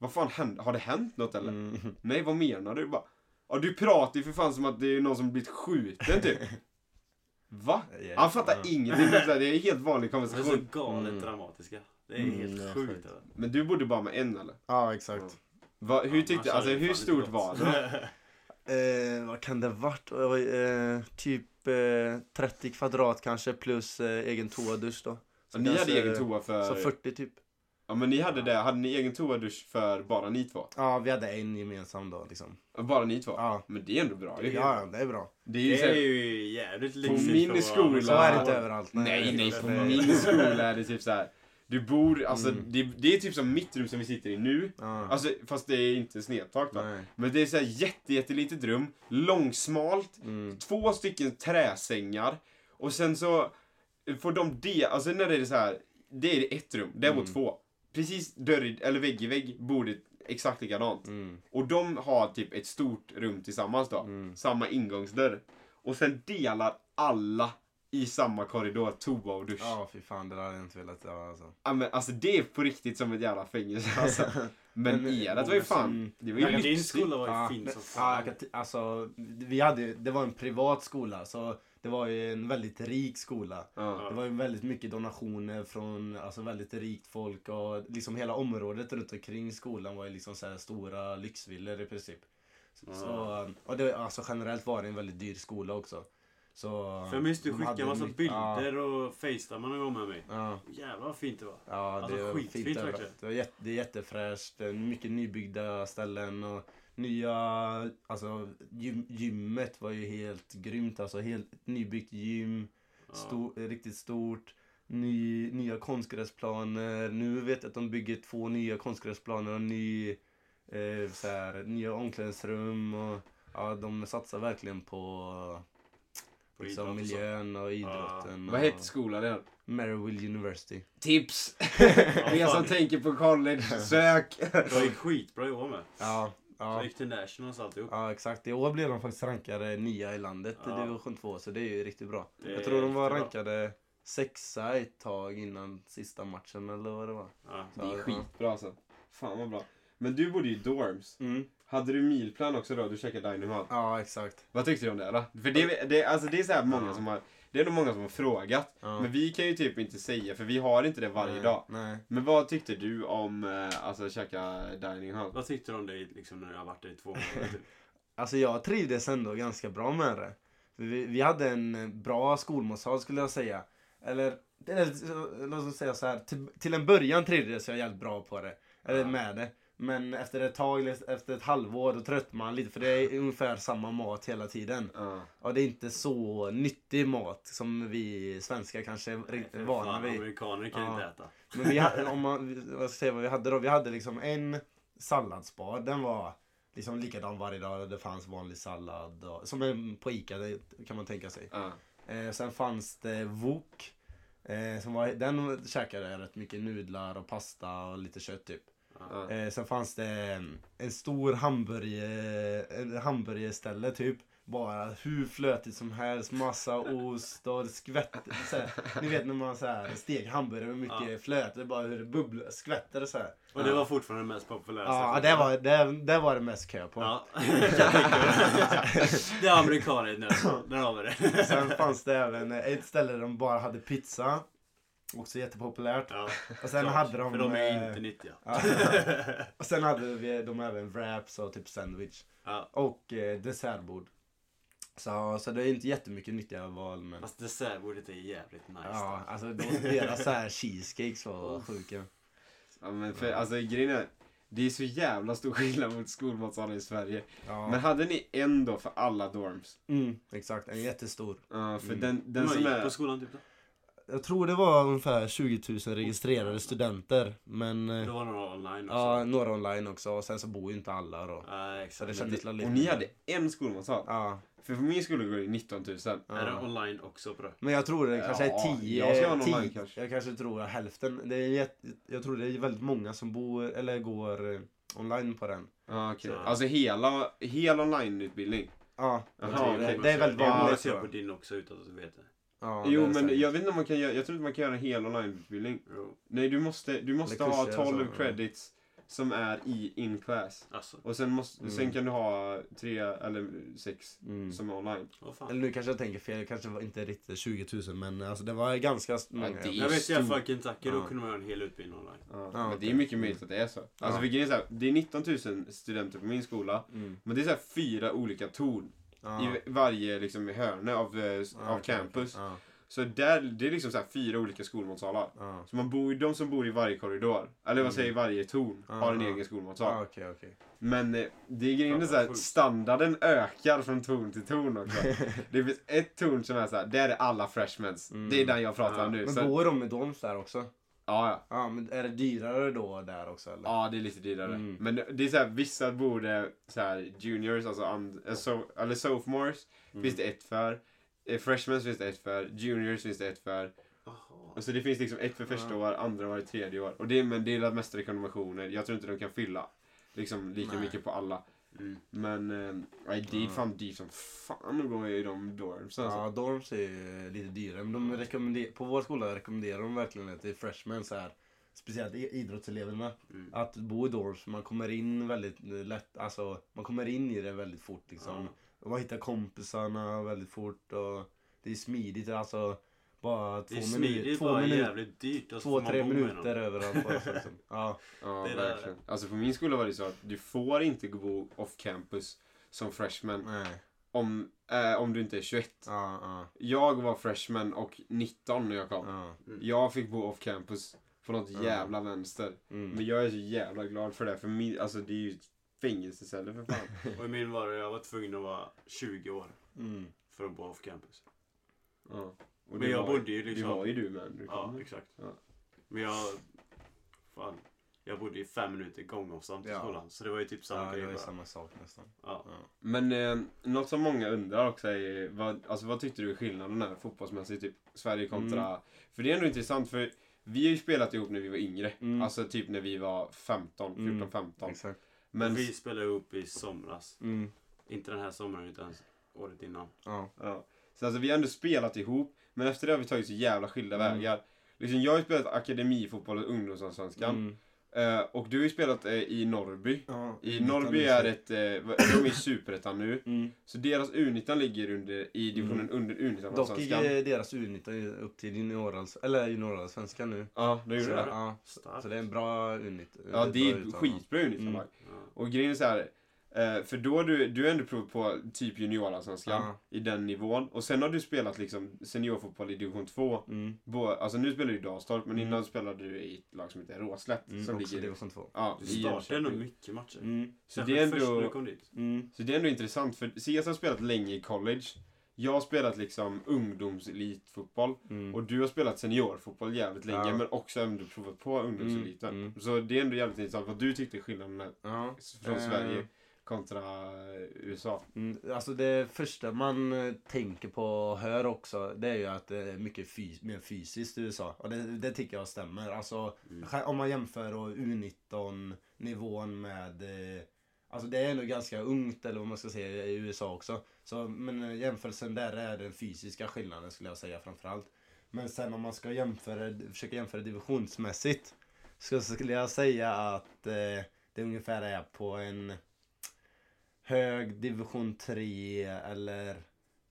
Speaker 1: vad fan hände? Har det hänt något eller?
Speaker 3: Mm.
Speaker 1: Nej, vad menar du? Bara, ja, du pratar ju för fan som att det är någon som blivit skjuten typ. Va?
Speaker 3: Ja,
Speaker 1: Han fattar
Speaker 3: ja.
Speaker 1: ingenting. Det är en helt vanlig
Speaker 2: De är så
Speaker 1: konversation.
Speaker 2: galet
Speaker 3: Mm.
Speaker 2: dramatiska. Det är
Speaker 3: Mm,
Speaker 2: helt
Speaker 3: det är
Speaker 2: sjukt.
Speaker 3: sjukt.
Speaker 2: eller?
Speaker 1: Men du bodde bara med en eller?
Speaker 3: Ja, exakt.
Speaker 1: Va, hur
Speaker 2: Ja,
Speaker 1: tyckte,
Speaker 2: man
Speaker 1: alltså
Speaker 2: ju
Speaker 1: hur stort var det?
Speaker 3: Eh, vad kan det varit? Eh, typ eh, 30 kvadrat kanske plus eh, egen toadusch då.
Speaker 1: Så ni hade egen toa för...
Speaker 3: Så 40 typ.
Speaker 1: Ja men ni hade det, hade ni egen toadusch för bara ni två?
Speaker 3: Ja, vi hade en gemensam då liksom.
Speaker 1: Bara ni två?
Speaker 3: Ja.
Speaker 1: Men det är ändå bra. Det är,
Speaker 3: Ja, det är bra.
Speaker 1: det är ju
Speaker 2: Det är ju jävligt
Speaker 1: På
Speaker 2: lyxigt
Speaker 1: min
Speaker 2: för att
Speaker 1: skola-
Speaker 3: Så är det inte överallt.
Speaker 1: nej nej,
Speaker 3: det-
Speaker 1: på min skola är det typ så här. Du bor, alltså
Speaker 3: Mm.
Speaker 1: det, det är typ som mitt rum som vi sitter i nu.
Speaker 3: Ja.
Speaker 1: Alltså fast det är inte snedtak då.
Speaker 3: nej.
Speaker 1: Men det är så här jätte, jättelitet rum, långsmalt,
Speaker 3: Mm.
Speaker 1: två stycken träsängar och sen så får de det, alltså när det är så här, det är ett rum, det är
Speaker 3: Mm.
Speaker 1: två. Precis dörr, eller vägg i vägg, bordet exakt likadant.
Speaker 3: Mm.
Speaker 1: Och de har typ ett stort rum tillsammans då.
Speaker 3: Mm.
Speaker 1: Samma ingångsdörr. Och sen delar alla i samma korridor toa och dusch. Ja.
Speaker 3: Ja, fy fan, det där hade jag inte velat göra alltså.
Speaker 1: men alltså det är på riktigt som ett jävla fängelse alltså. Men,
Speaker 3: Men,
Speaker 1: ert var ju fan, det var ju
Speaker 2: Men din
Speaker 1: lyxigt.
Speaker 2: skola var ju
Speaker 3: Ja,
Speaker 2: fin som
Speaker 3: ja,
Speaker 2: fan.
Speaker 3: alltså, vi hade, det var en privat skola, så det var ju en väldigt rik skola.
Speaker 1: Ja.
Speaker 3: Det var ju väldigt mycket donationer från alltså, väldigt rikt folk och liksom hela området runt omkring skolan var ju liksom så här stora lyxvillor i princip. Så,
Speaker 2: Ja.
Speaker 3: så, och det, alltså, generellt var det en väldigt dyr skola också. Så,
Speaker 2: För jag minns du
Speaker 3: de
Speaker 2: skickade en massa
Speaker 3: mycket-
Speaker 2: bilder och facetimade någon gång med mig.
Speaker 3: Ja,
Speaker 2: Jävlar vad fint det var.
Speaker 3: ja,
Speaker 2: Alltså,
Speaker 3: det var
Speaker 2: skitfint
Speaker 3: fint
Speaker 2: verkligen.
Speaker 3: Det, var jätte, det är jättefräscht, mycket nybyggda ställen och nya, alltså gym, gymmet var ju helt grymt alltså. Helt nybyggt gym.
Speaker 2: Ja.
Speaker 3: Stor, riktigt stort. Ny, nya konstgräsplaner. Nu vet jag att de bygger två nya konstgräsplaner och ny, eh, så här, nya omklädningsrum. Och, ja, de satsar verkligen på
Speaker 2: På
Speaker 3: liksom,
Speaker 2: och
Speaker 3: miljön och idrotten.
Speaker 1: Vad
Speaker 3: och
Speaker 1: hette skolan igen?
Speaker 3: Maryville University.
Speaker 1: Tips!
Speaker 2: Ja,
Speaker 1: Ni som tänker på college, sök!
Speaker 2: Det gick skitbra i år med.
Speaker 3: Ja, ja.
Speaker 2: jag gick till Nationals och alltihop.
Speaker 3: ja, exakt. I år blev de faktiskt rankade nia i landet i
Speaker 2: Ja.
Speaker 3: division 2, så det är ju riktigt bra.
Speaker 2: Det
Speaker 3: Jag tror de var
Speaker 2: riktigt bra.
Speaker 3: rankade sexa ett tag innan sista matchen eller vad det var.
Speaker 2: Ja.
Speaker 1: Det är
Speaker 3: Ja,
Speaker 1: skitbra alltså. Fan vad bra. Men du bodde ju i dorms.
Speaker 3: Mm.
Speaker 1: Hade du milplan också då? Du käkade dining mat.
Speaker 3: Ja, exakt.
Speaker 1: Vad tyckte du om det då? För det, det, alltså det är så här många
Speaker 3: Ja.
Speaker 1: som har, det är nog många som har frågat.
Speaker 3: Ja.
Speaker 1: Men vi kan ju typ inte säga för vi har inte det varje
Speaker 3: nej,
Speaker 1: dag.
Speaker 3: Nej.
Speaker 1: Men vad tyckte du om eh, alltså käka dining hall?
Speaker 2: Vad tyckte du om det liksom, när jag har varit där i två månader? Typ?
Speaker 3: Alltså jag trivdes ändå ganska bra med det. Vi, vi hade en bra skolmatsal skulle jag säga. Eller, eller låt oss säga så här. Till, till en början trivdes jag jävligt bra på det. Eller
Speaker 2: Ja.
Speaker 3: med det. Men efter ett tag, efter ett halvår, då tröttnar man lite. För det är ungefär samma mat hela tiden.
Speaker 1: Ja.
Speaker 3: Och det är inte så nyttig mat som vi svenskar kanske är
Speaker 2: Nej,
Speaker 3: vana
Speaker 2: fan,
Speaker 3: vid.
Speaker 2: Amerikaner kan
Speaker 3: Ja.
Speaker 2: inte äta.
Speaker 3: Men vi hade, om man, vad ska säga vad vi hade då? Vi hade liksom en salladsbar. Den var liksom likadan varje dag. Det fanns vanlig sallad. Och, som på Ica, kan man tänka sig.
Speaker 1: Ja.
Speaker 3: Eh, sen fanns det wok. Eh, som var, den käkade jag rätt mycket nudlar och pasta och lite kött typ.
Speaker 1: Ja.
Speaker 3: Eh, sen fanns det en, en stor hamburgare, en hamburgerställe typ. Bara hur flötigt som helst, massa ost och skvätt. Så här, ni vet när man så här steg hamburgare med mycket
Speaker 2: Ja.
Speaker 3: flöte, bara hur det bubblar, skvätter så här.
Speaker 2: Och det var fortfarande mest populära
Speaker 3: Ja, det var det, det var det mest kö på.
Speaker 2: Ja. Det är amerikaner nu. Där har vi det.
Speaker 3: Sen fanns det även ett ställe där de bara hade pizza. Också jättepopulärt.
Speaker 2: Ja,
Speaker 3: Och sen
Speaker 2: klart.
Speaker 3: hade de...
Speaker 2: För de är
Speaker 3: eh,
Speaker 2: inte nyttiga.
Speaker 3: Ja. och sen hade vi, de även wraps och typ sandwich.
Speaker 2: Ja.
Speaker 3: Och eh, dessertbord. Så, så det är inte jättemycket nyttiga val men...
Speaker 2: Fast dessertbordet är jävligt nice.
Speaker 3: Ja, alltså de, deras så här cheesecakes var sjuka.
Speaker 1: ja men för alltså grejen är, det är så jävla stor skillnad mot skolmatsalen i Sverige.
Speaker 3: Ja.
Speaker 1: Men hade ni en då för alla dorms?
Speaker 3: Mm, exakt, en jättestor.
Speaker 1: Ja, för
Speaker 3: Mm.
Speaker 1: den, den som är...
Speaker 2: på skolan typ då?
Speaker 3: Jag tror det var ungefär 20 000 registrerade studenter. Men eh,
Speaker 2: Det var några online också.
Speaker 3: ja, några online också. Och sen så bor ju inte alla då. Så
Speaker 2: exakt.
Speaker 3: det kändes lite...
Speaker 1: Och ni hade en skolmatsal?
Speaker 3: Ja.
Speaker 1: För på min skola går det 19 000.
Speaker 3: ja.
Speaker 2: Är det online också på det?
Speaker 3: Men jag tror det kanske
Speaker 1: Ja,
Speaker 3: är 10.
Speaker 1: jag ska ha en
Speaker 3: 10
Speaker 1: online kanske.
Speaker 3: Jag kanske tror hälften. Det är jätte, jag tror det är väldigt många som bor eller går eh, online på den.
Speaker 1: Ja, okej.
Speaker 2: Så-
Speaker 1: Alltså hela, hel onlineutbildning?
Speaker 3: Ja, jag
Speaker 1: Jaha,
Speaker 3: tror
Speaker 1: okej.
Speaker 3: det. Det är väldigt
Speaker 2: Jag
Speaker 3: vanligt.
Speaker 2: ser
Speaker 3: tror
Speaker 2: på
Speaker 3: jag.
Speaker 2: din också utan att du vet det.
Speaker 3: Ja,
Speaker 1: jo, men
Speaker 3: säkert.
Speaker 1: jag vet inte om man kan göra, jag tror inte man kan göra en hel onlineutbildning. Nej, du måste, du måste
Speaker 3: Eller
Speaker 1: ha
Speaker 3: kurser och
Speaker 1: 12
Speaker 3: så, ja.
Speaker 1: credits. som är i in class.
Speaker 2: Alltså,
Speaker 1: Och sen, måste,
Speaker 3: Mm.
Speaker 1: sen kan du ha tre eller sex
Speaker 3: Mm.
Speaker 1: som är online.
Speaker 2: fan.
Speaker 3: Eller nu kanske jag tänker fel, det kanske var inte riktigt 20 000 men alltså det var ganska många.
Speaker 1: är-
Speaker 2: Jag vet i alla
Speaker 1: stor-
Speaker 2: fall Kentucky, då
Speaker 3: Ja.
Speaker 2: kunde man göra en hel utbildning online.
Speaker 1: Ja,
Speaker 3: Ja,
Speaker 1: men det är mycket möjligt att det är så. Alltså
Speaker 3: Ja.
Speaker 1: är så här, det är 19 000 studenter på min skola.
Speaker 3: Mm.
Speaker 1: Men det är så här fyra olika torn
Speaker 3: Ja.
Speaker 1: i varje liksom, hörne av,
Speaker 3: Ja,
Speaker 1: av
Speaker 3: okej,
Speaker 1: campus.
Speaker 3: okej. Ja.
Speaker 1: Så där, det är liksom så här fyra olika skolmatsalar. Så man bor, de som bor i varje korridor, eller vad säger varje torn, har en egen skolmatsal.
Speaker 3: Okej.
Speaker 1: Men eh, det är grejen så här, standarden ökar från torn till torn också. det finns ett torn som är så här, där är alla freshmens.
Speaker 3: Mm.
Speaker 1: Det är den jag pratar om nu.
Speaker 3: Men
Speaker 1: Så,
Speaker 3: bor de i dorms där också?
Speaker 1: Ja, ja.
Speaker 3: Ja, men är det dyrare då där också eller?
Speaker 1: Ja, det är lite dyrare.
Speaker 3: Mm.
Speaker 1: Men det är så här, vissa bor det så här juniors, alltså and, eh, so, eller sophomores,
Speaker 3: Mm.
Speaker 1: finns det ett för. Eh, Freshmen finns det ett för, juniors finns det ett för. Och så det finns liksom ett för första år, andra år, tredje år. Och det, är- men det är mest rekommendationer. Jag tror inte de kan fylla liksom lika
Speaker 3: Nej.
Speaker 1: mycket på alla.
Speaker 2: Mm.
Speaker 1: Men eh, nej, det är
Speaker 3: Ja.
Speaker 1: fan dyrt som fan att gå i de dorms alltså.
Speaker 3: Ja, dorms är lite dyrare. Men de rekommenderar, på vår skola rekommenderar de verkligen till freshmen så här. Speciellt idrottseleverna.
Speaker 2: Mm.
Speaker 3: Att bo i dorms, man kommer in väldigt lätt, alltså man kommer in i det väldigt fort liksom. Och man hittar kompisarna väldigt fort och det är smidigt alltså. Bara två
Speaker 2: Det är
Speaker 3: minuter,
Speaker 2: smidigt,
Speaker 3: två,
Speaker 2: bara
Speaker 3: minuter,
Speaker 2: jävligt dyrt. och
Speaker 3: två tre minuter överallt bara så liksom. Ja,
Speaker 1: Ja,
Speaker 2: Det där-
Speaker 1: verkligen. Alltså på min skola var det så att du får inte bo off campus som freshman
Speaker 3: nej.
Speaker 1: om, eh, om du inte är 21.
Speaker 3: Ja, ja,
Speaker 1: Jag var freshman och 19 när jag kom.
Speaker 3: ja.
Speaker 1: Jag fick bo off campus på något jävla vänster.
Speaker 3: Mm.
Speaker 1: Men jag är så jävla glad för det. För min, alltså det är ju ett fängelseceller för fan.
Speaker 2: Och i min var det, jag var tvungen att vara 20 år
Speaker 3: Mm.
Speaker 2: för att bo off campus.
Speaker 1: Ja. Och
Speaker 2: Men jag
Speaker 1: var,
Speaker 2: bodde ju liksom...
Speaker 1: Det var ju du med. Du
Speaker 2: Ja, exakt.
Speaker 1: Ja.
Speaker 2: Men jag... Fan. Jag bodde i fem minuter gångavstånd till
Speaker 3: Ja.
Speaker 2: skolan. Så det var ju typ samma
Speaker 3: Ja,
Speaker 2: grej
Speaker 3: det är
Speaker 2: bara.
Speaker 3: samma sak nästan.
Speaker 2: Ja.
Speaker 3: Ja.
Speaker 1: Men eh, något som många undrar också är vad, alltså, vad tyckte du är skillnaden här fotbollsmässigt? Typ Sverige kontra... För det är ändå intressant för vi har ju spelat ihop när vi var yngre.
Speaker 3: Mm.
Speaker 1: Alltså typ när vi var 15, 14,
Speaker 3: Mm.
Speaker 1: 15.
Speaker 3: Exakt.
Speaker 1: Men,
Speaker 2: Vi spelade ihop i somras.
Speaker 3: Mm.
Speaker 2: Inte den här sommaren utan året innan.
Speaker 3: Ja.
Speaker 1: ja. Så alltså vi har ändå spelat ihop. Men efter det har vi tagit så jävla skilda
Speaker 3: Mm.
Speaker 1: vägar. Liksom, jag har ju spelat akademifotboll och ungdomsallsvenskan.
Speaker 3: Mm.
Speaker 1: Eh, och du har ju spelat eh, i Norrby.
Speaker 3: Ja.
Speaker 1: I Norrby är ett, eh, de är i superettan nu.
Speaker 3: Mm.
Speaker 1: Så deras U19 ligger under, i divisionen
Speaker 3: Mm.
Speaker 1: under U19
Speaker 3: Dock gick deras U19 upp till juniorallsvenskan nu.
Speaker 1: Ja, det gjorde det.
Speaker 3: ja, så det är en bra U19.
Speaker 1: Ja, det är skitbra
Speaker 3: Mm.
Speaker 1: U19-lag.
Speaker 2: Ja.
Speaker 1: Och grejen är så här. Eh, för då har du, du har ändå provat på typ juniorallsvenskan
Speaker 3: Ja.
Speaker 1: i den nivån. Och sen har du spelat liksom seniorfotboll i division 2.
Speaker 3: Mm.
Speaker 1: Alltså nu spelar du i Dalstorp, men
Speaker 3: Mm.
Speaker 1: innan spelade du i ett lag som heter Råslätt.
Speaker 3: Mm.
Speaker 1: som ligger
Speaker 3: division 2.
Speaker 1: ja,
Speaker 2: Du
Speaker 1: i
Speaker 2: startade ändå mycket matcher.
Speaker 3: Mm.
Speaker 1: Så det är
Speaker 2: först när du
Speaker 1: ändå,
Speaker 2: kom dit.
Speaker 3: Mm.
Speaker 1: så det är ändå intressant, för CS har spelat länge i college. Jag har spelat liksom ungdomselitfotboll.
Speaker 3: Mm.
Speaker 1: Och du har spelat seniorfotboll jävligt länge,
Speaker 3: Ja.
Speaker 1: men också ändå provat på ungdomseliten.
Speaker 3: Mm, mm.
Speaker 1: Så det är ändå jävligt intressant vad du tyckte skillnaden är
Speaker 3: Ja.
Speaker 1: från
Speaker 3: Eh.
Speaker 1: Sverige kontra USA.
Speaker 3: Mm, alltså det första man eh, tänker på och hör också det är ju att det är mycket fys- mer fysiskt i USA. Och det, det tycker jag stämmer. Alltså
Speaker 2: Mm.
Speaker 3: om man jämför då U19 nivån med eh, Alltså det är ändå ganska ungt eller vad man ska säga i USA också. Så, men eh, jämförelsen där är den fysiska skillnaden skulle jag säga framförallt. Men sen om man ska jämföra, försöka jämföra divisionsmässigt. Så skulle jag säga att eh, det ungefär är på en hög division 3 eller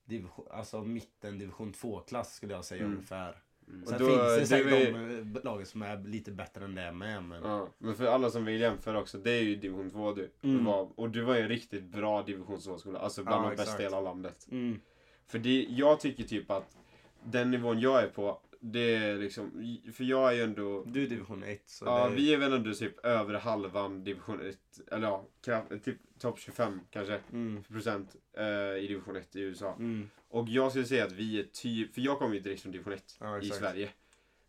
Speaker 3: division, alltså mitten division 2-klass skulle jag säga
Speaker 1: Mm.
Speaker 3: ungefär.
Speaker 2: Mm.
Speaker 3: Sen
Speaker 1: då-
Speaker 3: finns det
Speaker 1: det
Speaker 3: säkert de eh, lagen som är lite bättre än det med. Men...
Speaker 1: Ja, men för alla som vill jämföra också, det är ju division 2 du.
Speaker 3: Mm.
Speaker 1: Var, och du var ju en riktigt bra division 2-skola, alltså bland
Speaker 3: Ja,
Speaker 1: de bästa i hela landet.
Speaker 3: Mm.
Speaker 1: För det, jag tycker typ att den nivån jag är på, det är liksom, för jag är ju ändå
Speaker 3: Du är division 1 så
Speaker 1: Ja,
Speaker 3: det...
Speaker 1: vi är väl ändå typ över halvan division 1, eller ja, kraft, typ topp 25 kanske,
Speaker 3: Mm.
Speaker 1: procent eh, i division 1 i USA.
Speaker 3: Mm.
Speaker 1: Och jag skulle säga att vi är typ, för jag kommer ju direkt från division 1
Speaker 3: Ja,
Speaker 1: i. Sverige.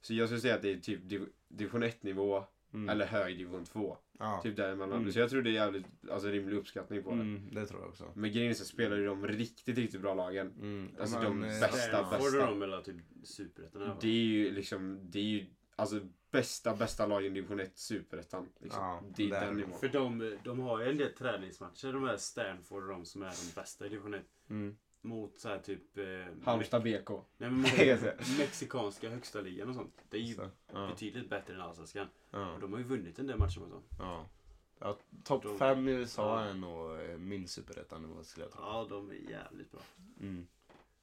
Speaker 1: Så jag skulle säga att det är typ div, division 1 nivå,
Speaker 3: Mm.
Speaker 1: eller hög division 2.
Speaker 3: Ja.
Speaker 1: Typ däremellan.
Speaker 3: Mm.
Speaker 1: Så jag tror det är jävligt, alltså rimlig uppskattning på det.
Speaker 3: Mm, det tror jag också.
Speaker 1: Men grejen är så spelar ju de riktigt, riktigt bra lagen.
Speaker 3: Mm.
Speaker 1: Alltså,
Speaker 3: Men,
Speaker 1: de
Speaker 3: eh,
Speaker 1: bästa, bästa.
Speaker 2: och de eller typ superettan?
Speaker 1: Det är ju liksom, det är ju, alltså bästa, bästa lagen i division 1, superettan. Liksom.
Speaker 3: Ja,
Speaker 1: det är
Speaker 3: det är
Speaker 1: den nivån.
Speaker 2: För de, de har ju en del träningsmatcher, de här Stanford och de som är de bästa i division 1.
Speaker 3: Mm.
Speaker 2: Mot så här typ... Eh,
Speaker 1: Halmstad BK.
Speaker 2: Nej, men mot mexikanska högsta ligan och sånt. Det är ju
Speaker 3: Så, ja.
Speaker 2: betydligt bättre än allsvenskan.
Speaker 3: Ja.
Speaker 2: Och de har ju vunnit en del matcher mot dem.
Speaker 3: Ja. Ja, Topp
Speaker 2: De-
Speaker 3: 5 i USA
Speaker 2: Ja.
Speaker 3: är nog eh, min superettanivå skulle jag tro.
Speaker 2: Ja, de är jävligt bra.
Speaker 3: Mm.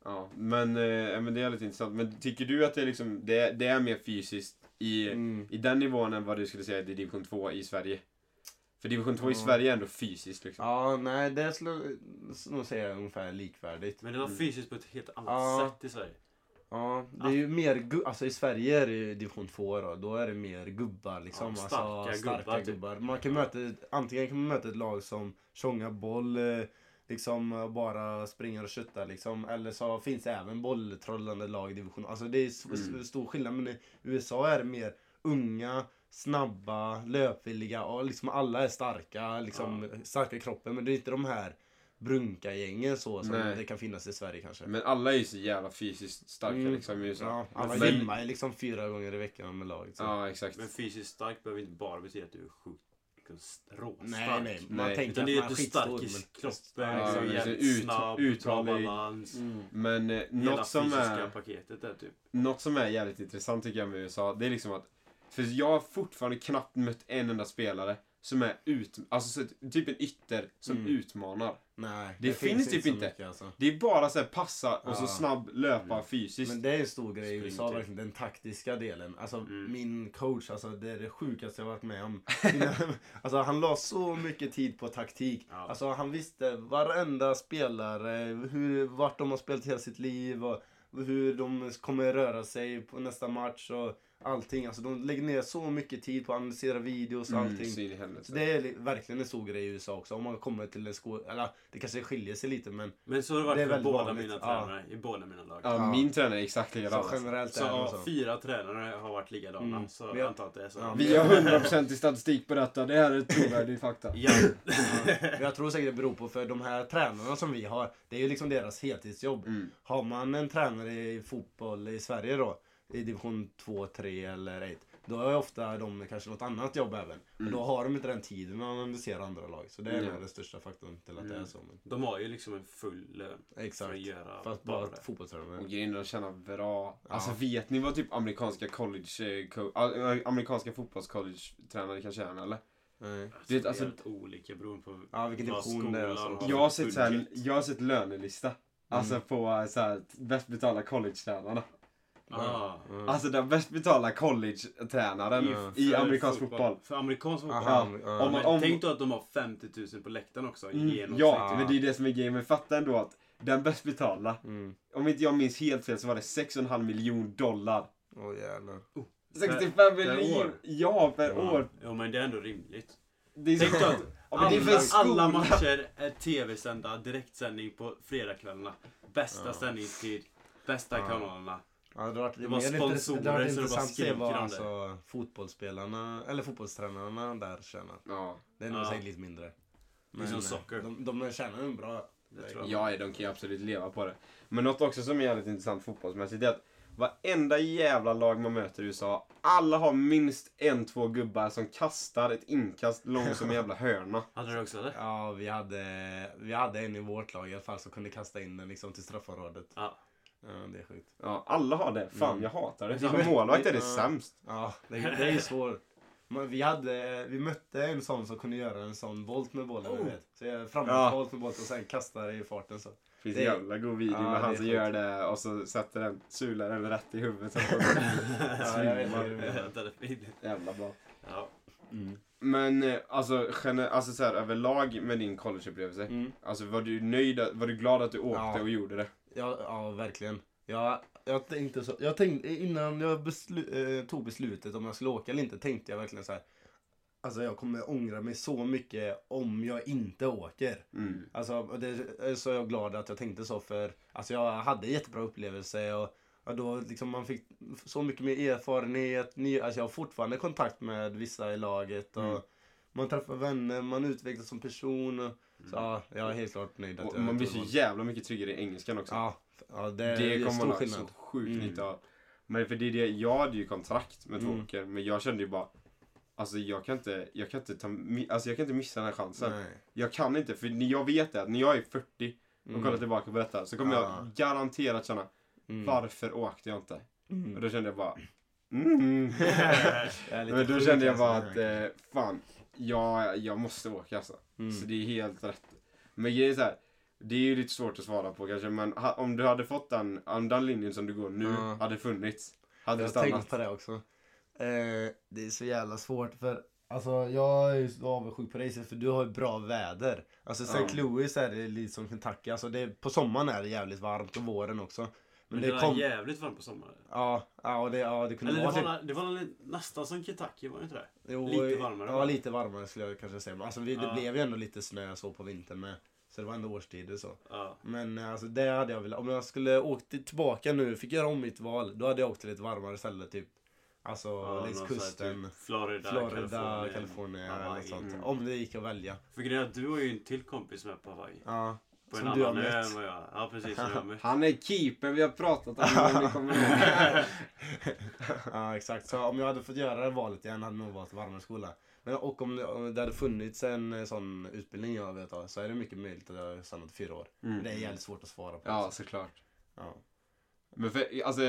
Speaker 1: Ja, men, eh, men det är lite intressant. Men tycker du att det är, liksom, det, det är mer fysiskt i,
Speaker 3: Mm.
Speaker 1: i den nivån än vad du skulle säga i division 2 i Sverige? För division 2 i
Speaker 3: Ja.
Speaker 1: Sverige är ändå fysiskt liksom.
Speaker 3: Ja, nej det skulle jag nog säga ungefär likvärdigt.
Speaker 2: Men det var
Speaker 1: Mm.
Speaker 2: fysiskt på ett helt annat
Speaker 3: Ja.
Speaker 2: sätt i Sverige.
Speaker 3: Ja, det är ju mer gu- alltså i Sverige är det ju division 2 då, då är det mer gubbar liksom.
Speaker 2: Ja,
Speaker 3: alltså,
Speaker 2: starka
Speaker 3: starka
Speaker 2: gubbar,
Speaker 3: gubbar.
Speaker 2: typ.
Speaker 3: Man kan möta, antingen kan man möta ett lag som tjongar boll, eh, liksom eh, bara springer och köttar liksom. Eller så finns det även bolltrollande lag i division Alltså det är s- s-
Speaker 1: Mm.
Speaker 3: stor skillnad. Men i USA är det mer unga, snabba, löpvilliga och liksom alla är starka, liksom starka i kroppen. Men det är inte de här brunka-gängen så som
Speaker 1: Nej.
Speaker 3: det kan finnas i Sverige kanske.
Speaker 1: Men alla är ju så jävla fysiskt starka
Speaker 3: Mm.
Speaker 1: liksom i USA.
Speaker 3: Ja, alla
Speaker 1: Men-
Speaker 3: gymmar ju liksom fyra gånger i veckan med laget. Så.
Speaker 1: Ja, exakt.
Speaker 2: Men fysiskt stark behöver inte bara betyda att du är sjukt liksom, råstark.
Speaker 3: Nej, nej. Man
Speaker 1: Nej.
Speaker 3: tänker
Speaker 2: Utan
Speaker 3: att
Speaker 2: det är
Speaker 3: man
Speaker 2: att
Speaker 3: är
Speaker 2: du är stark
Speaker 3: skitstor.
Speaker 2: i
Speaker 3: men-
Speaker 2: kroppen,
Speaker 1: Ja,
Speaker 2: liksom, jävligt
Speaker 1: så ut-
Speaker 2: snabb,
Speaker 1: uthållig.
Speaker 2: balans.
Speaker 3: Mm.
Speaker 1: Men eh, något som
Speaker 2: fysiska
Speaker 1: är...
Speaker 2: paketet där typ.
Speaker 1: Något som är jävligt intressant tycker jag med USA, det är liksom att för jag har fortfarande knappt mött en enda spelare som är ut, alltså så, typ en ytter som
Speaker 3: Mm.
Speaker 1: utmanar.
Speaker 3: Nej,
Speaker 1: Det finns typ
Speaker 3: så
Speaker 1: inte.
Speaker 3: mycket, alltså.
Speaker 1: Det är bara så här passa och så
Speaker 3: Ja.
Speaker 1: snabb löpa fysiskt.
Speaker 3: Men det är en stor grej i USA, verkligen. Den taktiska delen. Alltså
Speaker 2: Mm.
Speaker 3: min coach, alltså det är det sjukaste jag varit med om. alltså han la så mycket tid på taktik.
Speaker 2: Ja.
Speaker 3: Alltså han visste varenda spelare, hur, vart de har spelat hela sitt liv och hur de kommer röra sig på nästa match och allting. Alltså de lägger ner så mycket tid på att analysera videos och
Speaker 1: Mm,
Speaker 3: allting.
Speaker 1: så in i helvete.
Speaker 3: Så det är li- verkligen en stor grej i USA också. Om man kommer till en skola, eller det kanske skiljer sig lite men
Speaker 2: Men så har det varit
Speaker 3: Det
Speaker 2: för båda
Speaker 3: vanligt.
Speaker 2: mina
Speaker 3: Ja.
Speaker 2: tränare i båda mina lag.
Speaker 1: Ja,
Speaker 3: Ja.
Speaker 1: min tränare är exakt
Speaker 3: så
Speaker 1: likadan. alltså.
Speaker 3: generellt
Speaker 2: Så
Speaker 3: är det
Speaker 2: ja,
Speaker 3: så.
Speaker 2: fyra tränare har varit likadana,
Speaker 3: Mm.
Speaker 2: så
Speaker 3: jag-
Speaker 2: antar att det är så.
Speaker 3: Ja,
Speaker 1: Vi har 100% i statistik på detta, det här är trovärdig fakta.
Speaker 2: Ja.
Speaker 3: Men jag tror säkert det beror på för de här tränarna som vi har, det är ju liksom deras heltidsjobb.
Speaker 1: Mm.
Speaker 3: Har man en tränare i fotboll i Sverige då, i division 2, 3 eller 1, då är ofta de kanske något annat jobb även. Men
Speaker 1: Mm.
Speaker 3: då har de inte den tiden att analysera andra lag. Så det är
Speaker 1: Mm.
Speaker 3: nog den största faktorn till att det är
Speaker 2: Mm.
Speaker 3: så. Men,
Speaker 2: De har ju liksom en full lön för
Speaker 3: exakt.
Speaker 2: att göra
Speaker 3: Fast
Speaker 2: bara
Speaker 3: bara
Speaker 2: det.
Speaker 3: fotbollstränare.
Speaker 1: Och grejen är att tjäna bra.
Speaker 3: Ja.
Speaker 1: Alltså vet ni vad typ amerikanska college, eh, co- äh, amerikanska fotbollscollege-tränare kan tjäna eller?
Speaker 3: Nej.
Speaker 2: Det
Speaker 1: vet,
Speaker 2: är
Speaker 1: alltså-
Speaker 2: helt olika beroende på
Speaker 3: Ja, vilken division det är. Alltså.
Speaker 2: har.
Speaker 1: Jag har sett, så här, jag har sett lönelista. Alltså
Speaker 3: Mm.
Speaker 1: på eh, så här, bäst betalda college-tränarna.
Speaker 2: Ah.
Speaker 3: Mm.
Speaker 1: Alltså den bäst betalda college-tränaren
Speaker 3: Ja.
Speaker 1: i
Speaker 2: För
Speaker 1: amerikansk fotboll.
Speaker 2: För amerikansk fotboll.
Speaker 3: Aha,
Speaker 1: Ja,
Speaker 3: ja.
Speaker 1: om- om-
Speaker 2: tänk då att de har 50 000 på läktaren också. i
Speaker 1: Mm,
Speaker 2: genomsnitt.
Speaker 1: ja, men det är det som är grejen. Men fatta ändå att den bäst betalda,
Speaker 3: Mm.
Speaker 1: om inte jag minns helt fel så var det 6,5 miljon dollar.
Speaker 3: Åh jävlar.
Speaker 1: 65
Speaker 2: per
Speaker 1: miljoner!
Speaker 2: år.
Speaker 1: Ja, per
Speaker 3: Ja.
Speaker 1: år.
Speaker 2: Jo men det är ändå rimligt.
Speaker 1: Det är så...
Speaker 2: Tänk då att
Speaker 1: Ja, men det är för
Speaker 2: alla, alla
Speaker 1: skola.
Speaker 2: matcher är tv-sända, direktsändning på fredagskvällarna. Bästa
Speaker 3: Ja.
Speaker 2: sändningstid, bästa
Speaker 3: Ja.
Speaker 2: kanalerna.
Speaker 3: Ja, det varit,
Speaker 2: Det var sponsorer,
Speaker 3: det varit
Speaker 2: så det bara
Speaker 3: vad
Speaker 2: det.
Speaker 3: alltså, fotbollsspelarna, eller fotbollstränarna där tjänar.
Speaker 1: Ja.
Speaker 3: Det är nog
Speaker 2: Ja.
Speaker 3: säkert lite mindre.
Speaker 2: Det är som socker.
Speaker 3: De, de tjänar en bra...
Speaker 2: Det.
Speaker 1: Ja, de kan ju absolut leva på det. Men något också som är jävligt intressant fotbollsmässigt är att varenda jävla lag man möter i USA, alla har minst en, två gubbar som kastar ett inkast långt som en jävla hörna.
Speaker 2: Hade du också eller?
Speaker 3: Ja, vi hade, vi hade en i vårt lag i alla fall som kunde kasta in den liksom till straffområdet.
Speaker 2: Ja.
Speaker 3: Ja, det är sjukt.
Speaker 1: Ja, alla har det. Fan,
Speaker 3: Mm.
Speaker 1: jag hatar det. Som målvakt är det sämst.
Speaker 3: Ja, det, är ju svårt. Men vi, hade, vi mötte en sån som kunde göra en sån volt med bollen,
Speaker 2: Oh.
Speaker 3: vet. Så jag framåt
Speaker 1: Ja.
Speaker 3: med bollen och sen kastar i farten så.
Speaker 1: finns
Speaker 3: Det-
Speaker 1: en jävla god video
Speaker 3: Ja,
Speaker 1: med han som gör det och så sätter den, sular den rätt i huvudet. Så
Speaker 3: Ja, jag vet vad du
Speaker 1: jävla bra.
Speaker 2: Ja.
Speaker 3: Mm.
Speaker 1: Men eh, alltså, alltså så här, överlag med din collegeupplevelse.
Speaker 3: Mm.
Speaker 1: Alltså var du nöjd, var du glad att du åkte
Speaker 3: Ja.
Speaker 1: och gjorde det?
Speaker 3: Ja, ja verkligen. Jag, jag tänkte så. Jag tänkte innan jag beslu, eh, tog beslutet om jag skulle åka eller inte tänkte jag verkligen så här. Alltså jag kommer ångra mig så mycket om jag inte åker.
Speaker 1: Mm.
Speaker 3: Alltså det är så jag glad att jag tänkte så för alltså jag hade jättebra upplevelse och ja, då liksom man fick så mycket mer erfarenhet. Ny, alltså jag har fortfarande kontakt med vissa i laget och
Speaker 1: Mm.
Speaker 3: Man träffar vänner, man utvecklas som person. Och, så ja, jag är helt klart nöjd att
Speaker 1: Och man blir så jävla mycket tryggare i engelskan också.
Speaker 3: Ja, ja det,
Speaker 1: det
Speaker 3: är
Speaker 1: kommer
Speaker 3: stor
Speaker 1: man ha så sjukt
Speaker 3: Mm.
Speaker 1: nytta av. Men för det är det, jag hade ju kontrakt med två
Speaker 3: Mm.
Speaker 1: men jag kände ju bara Alltså jag kan inte, jag kan inte ta, alltså jag kan inte missa den här chansen.
Speaker 3: Nej.
Speaker 1: Jag kan inte, för jag vet det, att när jag är 40 och
Speaker 3: Mm.
Speaker 1: kollar tillbaka på detta så kommer
Speaker 3: Ja.
Speaker 1: jag garanterat känna
Speaker 3: Mm.
Speaker 1: varför åkte jag inte? Och
Speaker 3: Mm.
Speaker 1: då kände jag bara mm. Men då kände jag bara att, eh, fan. Ja, jag måste åka alltså.
Speaker 3: Mm.
Speaker 1: Så det är helt rätt. Men grejen är så här, det är ju lite svårt att svara på kanske, men ha, om du hade fått den, om den linjen som du går nu
Speaker 3: Ja.
Speaker 1: hade funnits, hade
Speaker 3: Jag
Speaker 1: du
Speaker 3: har
Speaker 1: stannat?
Speaker 3: tänkt på det också. Eh, det är så jävla svårt för Alltså jag är ju så avundsjuk på dig för du har ju bra väder. Alltså St.
Speaker 1: Ja.
Speaker 3: Louis är det lite som Kentucky. Alltså det, på sommaren är det jävligt varmt och våren också. Men,
Speaker 2: Men
Speaker 3: det
Speaker 2: det var
Speaker 3: kom...
Speaker 2: jävligt varmt på sommaren.
Speaker 3: Ja, ja, det, ja, det kunde
Speaker 2: Eller det
Speaker 3: vara
Speaker 2: var,
Speaker 3: typ...
Speaker 2: det var nästan som Kentucky, var det inte det?
Speaker 3: Jo,
Speaker 2: lite varmare,
Speaker 3: Ja, lite varmare skulle jag kanske säga. Men Alltså vi, det
Speaker 2: Ja.
Speaker 3: blev ju ändå lite snö så på vintern med. Så det var ändå årstider så.
Speaker 2: Ja.
Speaker 3: Men eh, alltså det hade jag velat. Om jag skulle åkt tillbaka nu, fick göra om mitt val. Då hade jag åkt till ett varmare ställe typ. Alltså
Speaker 2: Ja,
Speaker 3: längs
Speaker 2: här
Speaker 3: kusten.
Speaker 2: Typ Florida,
Speaker 3: Florida, California, eller sånt.
Speaker 1: Mm.
Speaker 3: Om det gick att välja.
Speaker 2: För grejen är att du har ju en till kompis med på Hawaii.
Speaker 3: Ja.
Speaker 2: På
Speaker 3: Som
Speaker 2: en
Speaker 3: du har
Speaker 2: annan
Speaker 3: mött.
Speaker 2: än jag Ja precis, som jag har mött.
Speaker 1: Han är keeper, vi har pratat om det, om ni kommer ihåg.
Speaker 3: ja, exakt. Så om jag hade fått göra det valet igen hade det nog varit varmare skola. Men, och om det, om det hade funnits en eh, sån utbildning jag vet av så är det mycket möjligt att jag hade stannat fyra år.
Speaker 1: Mm.
Speaker 3: Det är jävligt svårt att svara på.
Speaker 1: Ja,
Speaker 3: också.
Speaker 1: såklart.
Speaker 3: Ja.
Speaker 1: Men för, alltså,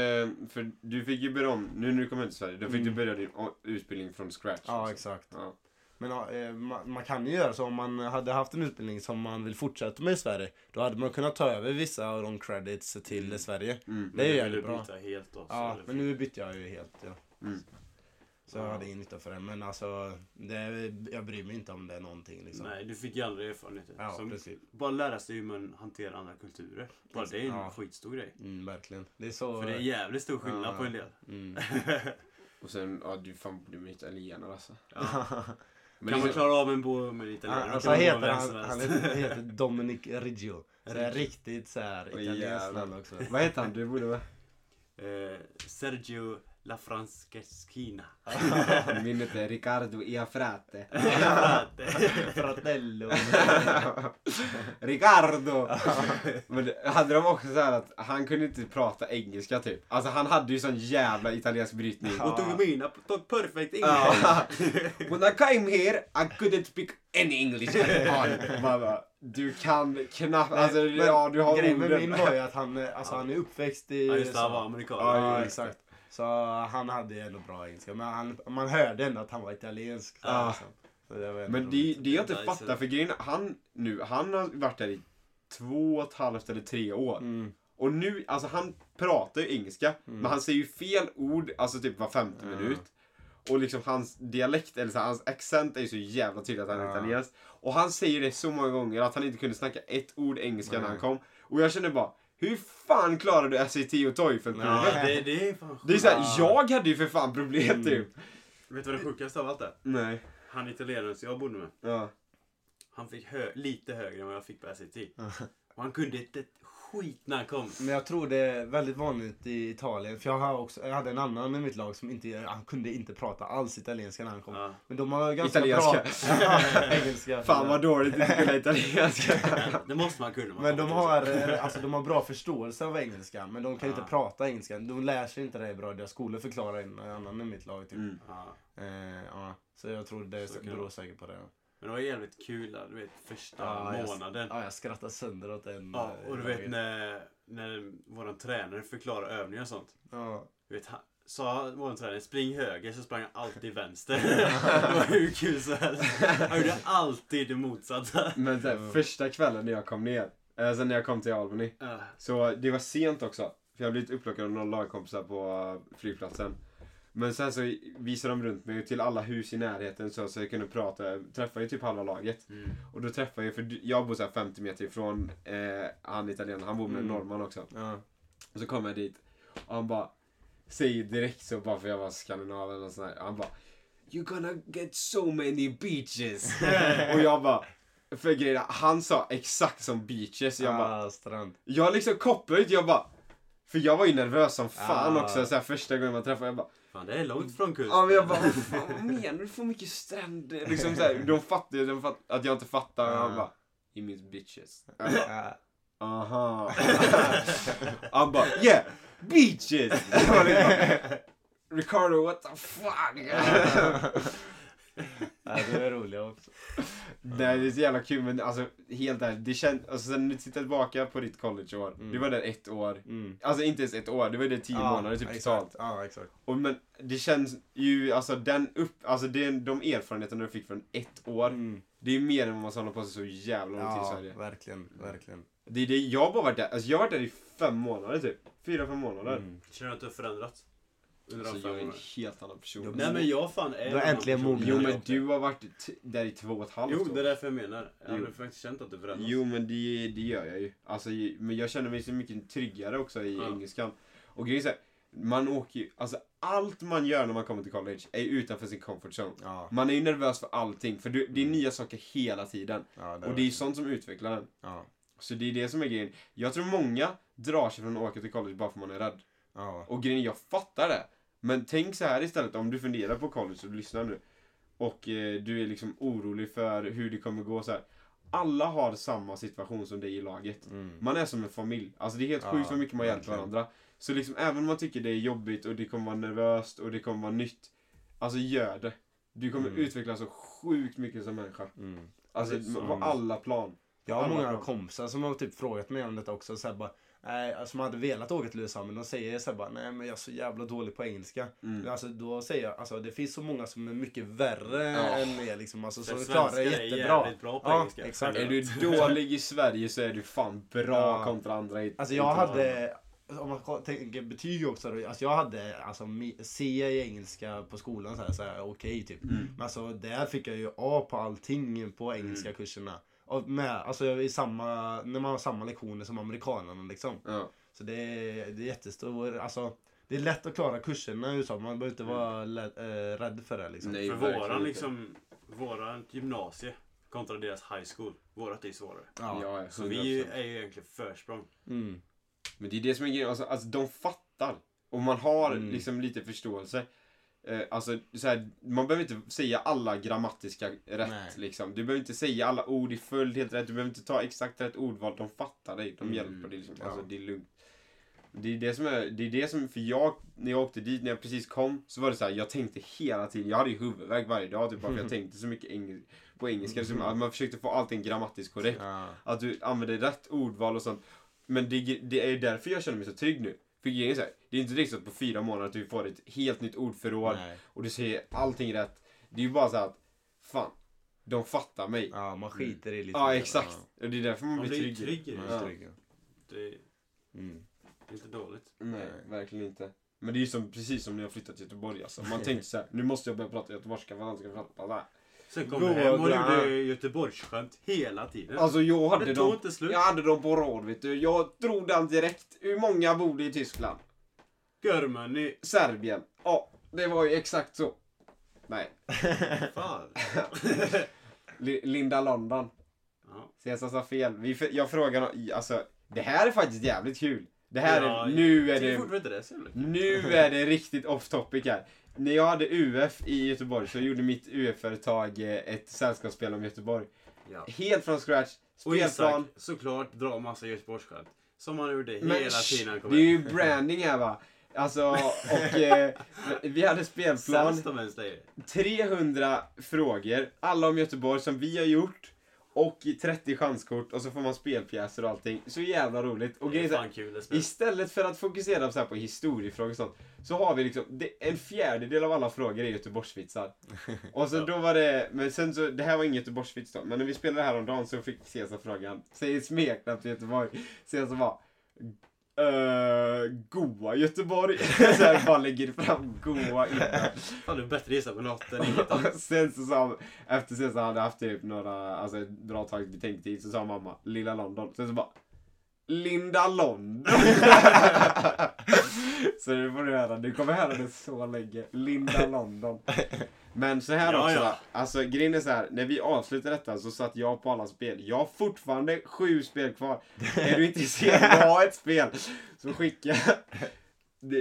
Speaker 1: för du fick ju börja om, nu när du kom hem till Sverige, då fick
Speaker 3: Mm.
Speaker 1: du börja din utbildning från scratch.
Speaker 3: ja,
Speaker 1: alltså.
Speaker 3: exakt.
Speaker 1: Ja.
Speaker 3: Men eh, man, man kan ju göra så om man hade haft en utbildning som man vill fortsätta med i Sverige. Då hade man kunnat ta över vissa av de credits till
Speaker 2: Mm.
Speaker 3: Sverige.
Speaker 1: Mm.
Speaker 3: Det är ju
Speaker 2: Men
Speaker 3: jävligt bra.
Speaker 2: byta helt då.
Speaker 3: Ja, men nu bytte jag ju helt. Ja.
Speaker 1: Mm.
Speaker 3: Så jag hade ingen nytta för det. Men alltså, det, jag bryr mig inte om det är någonting liksom.
Speaker 2: Nej, du fick ju aldrig erfarenheter.
Speaker 3: Ja,
Speaker 2: Som
Speaker 3: precis.
Speaker 2: bara lära sig hur man hanterar andra kulturer. Bara det är en
Speaker 3: Ja.
Speaker 2: skitstor grej.
Speaker 3: Mm, verkligen. Det är så...
Speaker 2: För det är jävligt stor skillnad
Speaker 3: Ja.
Speaker 2: på en del.
Speaker 3: Mm.
Speaker 1: Och sen, ja du fan du är italienare alltså.
Speaker 2: Ja.
Speaker 1: Men
Speaker 2: kan man klara av en bo med italienare
Speaker 3: Han, alltså, heter, han, han heter, heter Dominic Riggio. Det är riktigt så här
Speaker 1: Åh,
Speaker 3: italienskt namn också.
Speaker 1: Vad heter han? Du borde vara...
Speaker 2: Eh, Sergio La Franceschina.
Speaker 1: Min heter Riccardo Iafrate.
Speaker 3: Fratello.
Speaker 1: Ricardo! Men hade de också så här att han kunde inte prata engelska typ. Alltså han hade ju sån jävla italiensk brytning.
Speaker 2: Och tog mina, tog perfect English.
Speaker 1: Ja. When I came here I couldn't speak any English at all. Man bara, du kan knappt, alltså
Speaker 3: Men-
Speaker 1: ja du har
Speaker 3: Grejen med min var ju att han, alltså, han är uppväxt i
Speaker 2: Ja just det, han var amerikan.
Speaker 1: Ja,
Speaker 3: exakt. Så han hade ju ändå bra engelska. Men han, man hörde ändå att han var italiensk. Så,
Speaker 1: Ja.
Speaker 3: liksom. så det var ändå
Speaker 1: Men det, det jag inte
Speaker 2: Nice.
Speaker 1: fattar, för grejen han nu, han har varit där i två och ett halvt eller tre år.
Speaker 3: Mm.
Speaker 1: Och nu, alltså han pratar ju engelska,
Speaker 3: Mm.
Speaker 1: men han säger ju fel ord, alltså typ var femte
Speaker 3: Ja.
Speaker 1: minut. Och liksom hans dialekt, eller så, hans accent är ju så jävla tydlig att han är
Speaker 3: Ja.
Speaker 1: italiensk. Och han säger det så många gånger att han inte kunde snacka ett ord engelska när han kom. Och jag känner bara, hur fan klarar du SAT och TOEFL-provet?
Speaker 2: Ja, det, det är fan
Speaker 1: Det är såhär,
Speaker 3: Ja.
Speaker 1: jag hade ju för fan problem
Speaker 3: Mm.
Speaker 1: typ.
Speaker 2: Vet du vad det sjukaste av allt är?
Speaker 1: Nej.
Speaker 2: Han italienaren som jag bodde med.
Speaker 1: Ja.
Speaker 2: Han fick hö- lite högre än vad jag fick på SAT. Och han kunde inte ett skit när han kom.
Speaker 3: Men jag tror det är väldigt vanligt i Italien. För jag, har också, jag hade en annan i mitt lag som inte, han kunde inte prata alls italienska när han kom.
Speaker 2: Ja.
Speaker 3: Men de har ganska
Speaker 1: Italienska.
Speaker 3: bra... engelska.
Speaker 1: Fan vad dåligt att kunna italienska.
Speaker 2: Det måste man kunna. man
Speaker 3: Men de har, eh, alltså, de har bra förståelse av engelska, men de kan
Speaker 2: Ja.
Speaker 3: inte prata engelska. De lär sig inte det bra. Deras skolor förklarar en annan i mitt lag. Typ.
Speaker 1: Mm.
Speaker 2: Ja.
Speaker 3: Eh, ja. Så jag tror det beror säkert på det.
Speaker 2: Men det var jävligt kul du vet första
Speaker 3: Ja, jag-
Speaker 2: månaden.
Speaker 3: Ja, jag skrattar sönder åt den.
Speaker 2: Ja,
Speaker 3: eh,
Speaker 2: och du vet när, när våran tränare förklarar övningar och sånt.
Speaker 3: Ja.
Speaker 2: Du vet, han, sa våran tränare spring höger så sprang han alltid vänster. det var hur kul som helst. Han gjorde alltid det motsatta.
Speaker 1: Men här, första kvällen när jag kom ner, sen när jag kom till Albany.
Speaker 2: Ja.
Speaker 1: Så det var sent också. För jag hade blivit upplockad av några lagkompisar på eh, flygplatsen. Men sen så visade de runt mig till alla hus i närheten så, så jag kunde prata. Träffade ju typ halva laget.
Speaker 2: Mm.
Speaker 1: Och då träffade jag, för jag bor så här 50 meter ifrån eh, han italienaren, han bor med
Speaker 3: Mm.
Speaker 1: norrman också.
Speaker 3: Ja.
Speaker 1: Och så kom jag dit och han bara säger direkt så bara för jag var skandinav eller nåt sånt där. Han bara You're gonna get so many beaches. och jag bara för grejen, han sa exakt som beaches. Jag bara,
Speaker 3: Ah, strand.
Speaker 1: jag liksom kopplade inte, jag bara för jag var ju nervös som fan
Speaker 3: Ah.
Speaker 1: också så här, första gången man träffade jag bara
Speaker 2: Fan, det är långt från kusten.
Speaker 1: Ja men jag bara, vad fan vad menar du? får mycket stränder. Liksom så här, de fattar ju de fatt, att jag inte fattar. Och han bara, he means bitches. Aha. Han bara, yeah, beaches. Ricardo, what the fuck?
Speaker 3: Nej, det är roliga också.
Speaker 1: Nej, det är så jävla kul men alltså helt ärligt, det känns, alltså sen när du tittar tillbaka på ditt collegeår,
Speaker 3: Mm.
Speaker 1: du var där ett år.
Speaker 3: Mm.
Speaker 1: Alltså inte ens ett år, det var det tio månader typ
Speaker 3: exakt.
Speaker 1: totalt.
Speaker 3: Ja, exakt.
Speaker 1: Och men det känns ju, alltså den upp, alltså det, de erfarenheterna du fick från ett år,
Speaker 3: Mm.
Speaker 1: det är mer än vad man samlar på sig så jävla lång tid i
Speaker 3: Ja,
Speaker 1: Sverige.
Speaker 3: verkligen, verkligen.
Speaker 1: Det är det, jag har bara varit där, alltså jag har varit där i fem månader typ. Fyra, fem månader.
Speaker 3: Mm.
Speaker 2: Känner du att du har förändrats? Under
Speaker 1: Alltså jag är en helt annan person.
Speaker 3: Jo,
Speaker 2: Nej men jag fan är
Speaker 3: Du har
Speaker 2: en
Speaker 3: äntligen mognat.
Speaker 1: Jo men du har varit där i två och ett halvt
Speaker 2: Jo,
Speaker 1: år.
Speaker 2: det är därför jag menar. Jag
Speaker 1: Jo.
Speaker 2: faktiskt känt att du förändrats.
Speaker 1: Jo men det, det gör jag ju. Alltså, men jag känner mig så mycket tryggare också i
Speaker 2: Ja.
Speaker 1: engelskan. Och grejen är så här, man åker ju, alltså allt man gör när man kommer till college är utanför sin comfort zone.
Speaker 3: Ja,
Speaker 1: Man är ju nervös för allting, för du, det är
Speaker 3: Mm.
Speaker 1: nya saker hela tiden.
Speaker 3: ja
Speaker 1: Och det är ju sånt som utvecklar den.
Speaker 3: Ja,
Speaker 1: Så det är det som är grejen. Jag tror många drar sig från att åka till college bara för att man är rädd.
Speaker 3: ja.
Speaker 1: Och grejen jag fattar det. Men tänk så här istället, om du funderar på college och du lyssnar nu. Och eh, du är liksom orolig för hur det kommer gå så här. Alla har samma situation som dig i laget.
Speaker 3: Mm.
Speaker 1: Man är som en familj. Alltså det är helt
Speaker 3: Ja,
Speaker 1: sjukt vad mycket man hjälper varandra. Så liksom även om man tycker det är jobbigt och det kommer vara nervöst och det kommer vara nytt. Alltså gör det. Du kommer
Speaker 3: Mm.
Speaker 1: utvecklas så sjukt mycket som människa.
Speaker 3: Mm.
Speaker 1: Alltså på alla plan.
Speaker 3: Jag har
Speaker 1: Alla
Speaker 3: många
Speaker 1: bra.
Speaker 3: kompisar som har typ frågat mig om detta också. Så här bara, nej, alltså, som hade velat åka till USA men de säger så här bara, nej men jag är så jävla dålig på engelska.
Speaker 1: Mm.
Speaker 3: Men Alltså, då säger jag, alltså, det finns så många som är mycket värre
Speaker 1: Ja.
Speaker 3: än er liksom. Alltså,
Speaker 2: Så
Speaker 3: som klarar det
Speaker 2: svenskar är
Speaker 3: jättebra.
Speaker 2: jävligt bra på
Speaker 3: Ja,
Speaker 2: engelska.
Speaker 3: exakt.
Speaker 1: Är du dålig i Sverige så är du fan bra
Speaker 3: Ja.
Speaker 1: kontra andra i
Speaker 3: Alltså jag hade, om man tänker betyg också, då, alltså jag hade alltså, C i engelska på skolan så här, så här okej typ.
Speaker 1: Mm.
Speaker 3: Men alltså där fick jag ju A på allting på engelska kurserna. Och med, alltså i samma, när man har samma lektioner som amerikanerna liksom.
Speaker 1: Ja.
Speaker 3: Så det är, det är jättestor, alltså det är lätt att klara kurserna i USA, man behöver inte vara lä- äh, rädd för det liksom.
Speaker 1: Nej,
Speaker 2: För våran liksom, våran gymnasie kontra deras high school. Vårat är svårare.
Speaker 3: Ja.
Speaker 1: Ja,
Speaker 2: Så
Speaker 1: 100%.
Speaker 2: vi är ju egentligen försprång.
Speaker 3: Mm.
Speaker 1: Men det är det som är grejen, alltså, alltså de fattar. Och man har
Speaker 3: Mm.
Speaker 1: liksom lite förståelse. Eh, alltså, så här, man behöver inte säga alla grammatiska rätt.
Speaker 3: Nej.
Speaker 1: Liksom. Du behöver inte säga alla ord i följd helt rätt. Du behöver inte ta exakt rätt ordval. De fattar dig. De
Speaker 3: Mm.
Speaker 1: hjälper dig. Liksom.
Speaker 3: Ja.
Speaker 1: Alltså, det är lugnt. Det är det som är, det är det som, för jag, när jag åkte dit, när jag precis kom, så var det så här, jag tänkte hela tiden, jag hade ju huvudvärk varje dag typ, bara för jag tänkte så mycket engel, på engelska. Så att man försökte få allting grammatiskt korrekt.
Speaker 3: Ja.
Speaker 1: Att du använder rätt ordval och sånt. Men det, det är därför jag känner mig så trygg nu. För grejen är så här, det är inte direkt så att på fyra månader att du får ett helt nytt ordförråd
Speaker 3: Nej.
Speaker 1: och du säger allting rätt. Det är ju bara så att, fan, de fattar mig.
Speaker 3: Ja, man skiter i lite.
Speaker 1: Ja,
Speaker 3: mer.
Speaker 1: exakt. Och det är därför man,
Speaker 2: Man
Speaker 1: blir trygg.
Speaker 2: trygg i
Speaker 3: Ja,
Speaker 2: det.
Speaker 1: Ja.
Speaker 3: trygg, ja.
Speaker 2: Det är
Speaker 3: Mm.
Speaker 2: inte dåligt.
Speaker 1: Nej, verkligen inte. Men det är ju som, precis som när jag flyttade till Göteborg alltså. Man tänkte så här, nu måste jag börja prata göteborgska för att han ska fatta det här.
Speaker 2: Sen kom jag hem och gjorde Göteborgsskämt hela tiden.
Speaker 1: Alltså jag hade
Speaker 2: det tog
Speaker 1: dem,
Speaker 2: inte slut.
Speaker 1: jag hade dem på rad vet du. Jag drog den direkt. Hur många bodde i Tyskland?
Speaker 2: Görmänni.
Speaker 1: Serbien. Ja, det var ju exakt så. Nej.
Speaker 2: Fan.
Speaker 1: Li- Linda London.
Speaker 2: Ja.
Speaker 1: Cesar sa fel. Vi, jag frågar nå- alltså, det här är faktiskt jävligt kul. Det här
Speaker 2: Ja,
Speaker 1: är, nu är det,
Speaker 2: det
Speaker 1: nu är det riktigt off topic här. När jag hade UF i Göteborg så gjorde mitt UF-företag eh, ett sällskapsspel om Göteborg.
Speaker 2: Ja.
Speaker 1: Helt från scratch.
Speaker 2: Och Isak
Speaker 1: Spelplan.
Speaker 2: såklart drar massa Göteborgsskämt. Som han gjorde
Speaker 1: Men
Speaker 2: hela
Speaker 1: sh,
Speaker 2: tiden
Speaker 1: Det är ju branding här va. Alltså, och eh, vi hade spelplan.
Speaker 2: Sämst de ens säger.
Speaker 1: 300 frågor, alla om Göteborg som vi har gjort. Och 30 chanskort och så får man spelpjäser och allting. Så jävla roligt. Och
Speaker 2: Det är fan kul.
Speaker 1: Istället för att fokusera så på historiefrågor och sånt. Så har vi liksom, det, en fjärdedel av alla frågor är Göteborgsvitsar. Och så
Speaker 2: Ja.
Speaker 1: då var det, men sen så, det här var ingen Göteborgsvits då. Men när vi spelade här om dagen så fick Cesar frågan. Säg ett smeknamn till Göteborg. Cesar bara. Uh, goa Göteborg. så här bara lägger fram goa innan.
Speaker 2: Fan du är bättre gissa på något än inget annat.
Speaker 1: Sen så sa efter Cesar hade haft typ några, alltså ett bra tag betänketid så sa mamma Lilla London. Sen så bara Linda London. så det får du höra, du kommer höra det så länge. Linda London. Men så här
Speaker 2: Ja,
Speaker 1: också,
Speaker 2: ja.
Speaker 1: alltså grejen är så här, när vi avslutade detta så satt jag på alla spel. Jag har fortfarande sju spel kvar. Är du intresserad av att ha ett spel så skicka.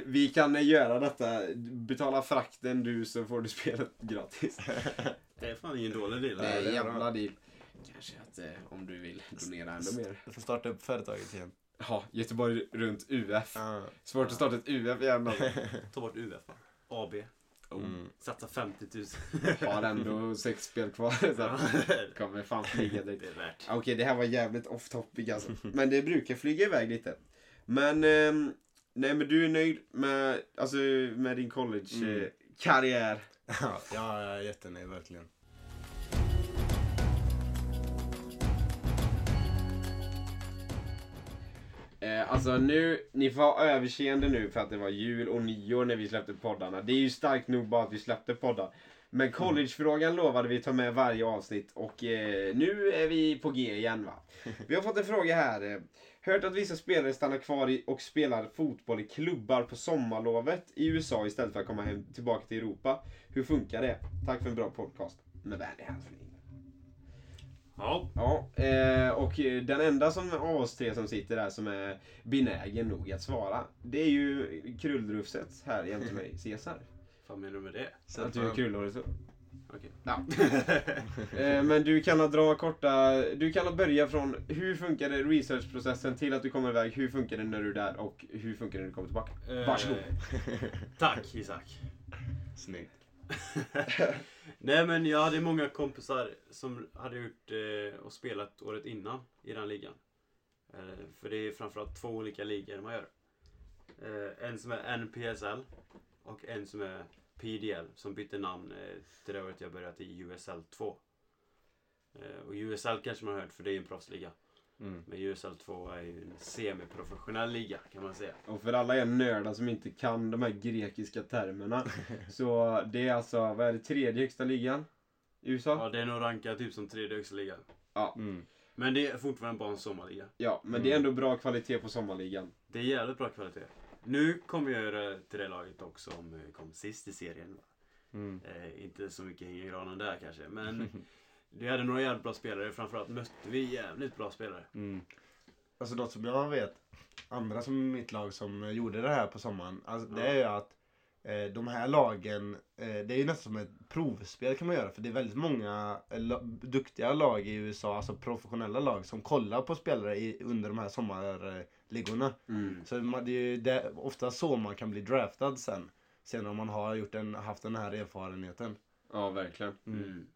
Speaker 1: Vi kan göra detta, betala frakten du så får du spelet gratis.
Speaker 2: Det är fan ingen dålig deal.
Speaker 3: Det är
Speaker 1: jävla
Speaker 3: bra.
Speaker 1: deal. Kanske att eh, om du vill donera ännu mer.
Speaker 3: Du får starta upp företaget igen.
Speaker 1: Ja, Göteborg runt UF.
Speaker 3: Ja.
Speaker 1: Svårt att starta ett UF igen.
Speaker 2: Ta bort UF va? AB. Oh,
Speaker 3: Mm.
Speaker 2: Satsa 50 000.
Speaker 1: Har ändå sex spel kvar. Så kommer fan flyga
Speaker 2: det
Speaker 1: dit.
Speaker 2: är värt.
Speaker 1: Okej, det här var jävligt off topic alltså. Men det brukar flyga iväg lite. Men, ehm, nej men du är nöjd med, alltså, med din
Speaker 3: Mm.
Speaker 1: college-karriär?
Speaker 3: Ja, jag är jättenöjd verkligen.
Speaker 1: Eh, alltså nu, ni får ha överseende nu för att det var jul och nyår när vi släppte poddarna. Det är ju starkt nog bara att vi släppte poddar. Men collegefrågan lovade vi ta med varje avsnitt och eh, nu är vi på G igen va. Vi har fått en fråga här. Hört att vissa spelare stannar kvar i, och spelar fotboll i klubbar på sommarlovet i USA istället för att komma hem tillbaka till Europa. Hur funkar det? Tack för en bra podcast. Med vänlig hälsning.
Speaker 2: Ja,
Speaker 1: Ja, eh, och eh, den enda som av oss tre som sitter där som är benägen nog att svara, det är ju krullrufset här jämte mig, Cesar.
Speaker 2: vad menar du med det?
Speaker 3: Så
Speaker 1: Att du är krullhårig så.
Speaker 2: Okej.
Speaker 1: Ja. Eh, men du kan dra korta, du kan börja från hur funkar det researchprocessen till att du kommer iväg, hur funkar det när du är där och hur funkar det när du kommer tillbaka? Varsågod.
Speaker 2: Tack Isak.
Speaker 3: Snyggt.
Speaker 2: Nej men jag hade många kompisar som hade gjort eh, och spelat året innan i den ligan. Eh, för det är framförallt två olika ligor man gör. Eh, en som är NPSL och en som är PDL som bytte namn eh, till det året jag började i USL 2. Eh, och USL kanske man har hört för det är ju en proffsliga.
Speaker 3: Mm.
Speaker 2: Men USL 2 är ju en semiprofessionell liga kan man säga.
Speaker 1: Och för alla er nördar som inte kan de här grekiska termerna, så det är alltså, vad är det, tredje högsta ligan i USA?
Speaker 2: Ja, det är nog rankat typ som tredje högsta ligan.
Speaker 3: Mm.
Speaker 2: Men det är fortfarande bara en sommarliga.
Speaker 1: Ja, men det är ändå bra kvalitet på sommarligan.
Speaker 2: Det är jävligt bra kvalitet. Nu kommer jag göra till det laget också om vi kom sist i serien.
Speaker 3: Mm.
Speaker 2: Eh, inte så mycket hänger i granen där kanske. Men vi hade några jävligt bra spelare. Framförallt mötte vi jävligt bra spelare.
Speaker 3: Mm. Alltså något som jag vet, andra som i mitt lag som gjorde det här på sommaren, alltså, det är ju att eh, de här lagen, eh, det är ju nästan som ett provspel kan man göra för det är väldigt många eh, la- duktiga lag i USA, alltså professionella lag som kollar på spelare i, under de här sommarligorna.
Speaker 1: Mm.
Speaker 3: Så man, det är ju det, ofta så man kan bli draftad sen. Sen om man har gjort en, haft den här erfarenheten.
Speaker 1: Ja, verkligen.
Speaker 2: Mm.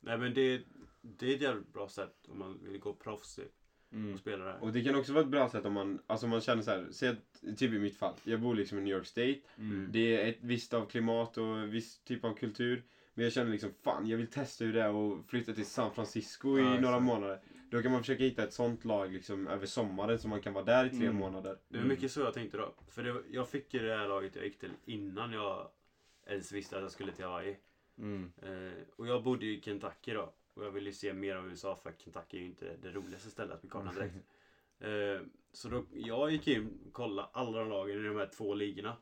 Speaker 2: Nej men det, det är ett jävligt bra sätt om man vill gå proffsigt
Speaker 3: Mm.
Speaker 2: och spela det här.
Speaker 1: Och det kan också vara ett bra sätt om man, alltså man känner så här, säg att, typ i mitt fall, jag bor liksom i New York State.
Speaker 3: Mm.
Speaker 1: Det är ett visst av klimat och viss typ av kultur. Men jag känner liksom, fan jag vill testa hur det är att flytta till San Francisco i
Speaker 3: Ja,
Speaker 1: några
Speaker 3: exakt.
Speaker 1: månader. Då kan man försöka hitta ett sånt lag liksom över sommaren så man kan vara där i tre
Speaker 3: Mm.
Speaker 1: månader.
Speaker 2: Det var mycket så jag tänkte då. För det, jag fick ju det här laget jag gick till innan jag ens visste att jag skulle till Hawaii.
Speaker 3: Mm.
Speaker 2: Eh, och jag bodde i Kentucky då. Och jag ville ju se mer av USA för Kentucky är ju inte det roligaste stället på kartan direkt. Eh, så då, jag gick in och kollade alla de lagen i de här två ligorna.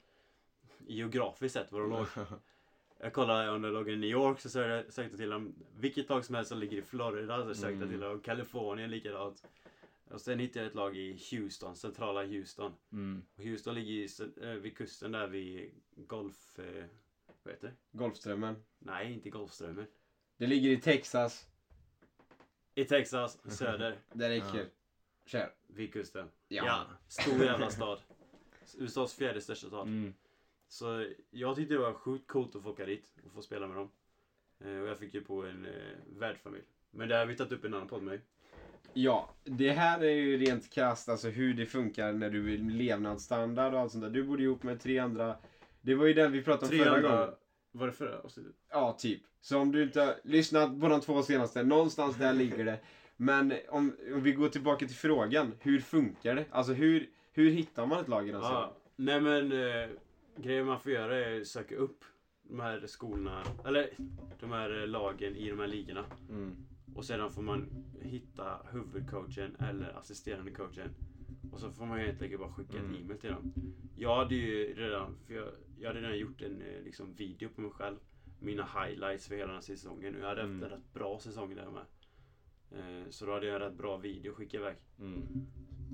Speaker 2: Geografiskt sett var de låg. Jag kollade om det låg i New York så sökte jag- till dem. Vilket lag som helst som ligger i Florida så sökte jag
Speaker 3: Mm.
Speaker 2: till dem. Kalifornien likadant. Och sen hittade jag ett lag i Houston, centrala Houston.
Speaker 3: Mm.
Speaker 2: Och Houston ligger i, eh, vid kusten där vid Golf... Vad heter det?
Speaker 1: Golfströmmen.
Speaker 2: Nej, inte Golfströmmen.
Speaker 1: Det ligger i Texas.
Speaker 2: I Texas, söder,
Speaker 1: Det räcker. Kör.
Speaker 2: vid kusten.
Speaker 1: Ja.
Speaker 2: Stor jävla stad. USAs fjärde största stad.
Speaker 3: Mm.
Speaker 2: Så jag tyckte det var sjukt coolt att få åka dit och få spela med dem. Eh, och jag fick ju på en eh, värdfamilj. Men det har vi tagit upp i en annan podd med mig.
Speaker 1: Ja, det här är ju rent krasst alltså hur det funkar när du är levnadsstandard och allt sånt där. Du bodde ihop med tre andra. Det var ju den vi pratade om förra gången.
Speaker 2: Var det förra avsnittet?
Speaker 1: Ja, typ. Så om du inte har lyssnat på de två senaste, någonstans där ligger det. Men om, om vi går tillbaka till frågan, hur funkar det? Alltså hur, hur hittar man ett lag i den serien?
Speaker 2: Ja, nej men eh, grejen man får göra är att söka upp de här skolorna, eller de här eh, lagen i de här ligorna.
Speaker 3: Mm.
Speaker 2: Och sedan får man hitta huvudcoachen eller assisterande coachen. Och så får man egentligen bara skicka
Speaker 3: Mm.
Speaker 2: ett e-mail till dem. Jag hade ju redan, för jag, jag hade redan gjort en eh, liksom, video på mig själv. Mina highlights för hela den här säsongen. Och jag hade haft
Speaker 3: Mm.
Speaker 2: en rätt bra säsong där med. Eh, så då hade jag en rätt bra video att skicka iväg.
Speaker 3: Mm.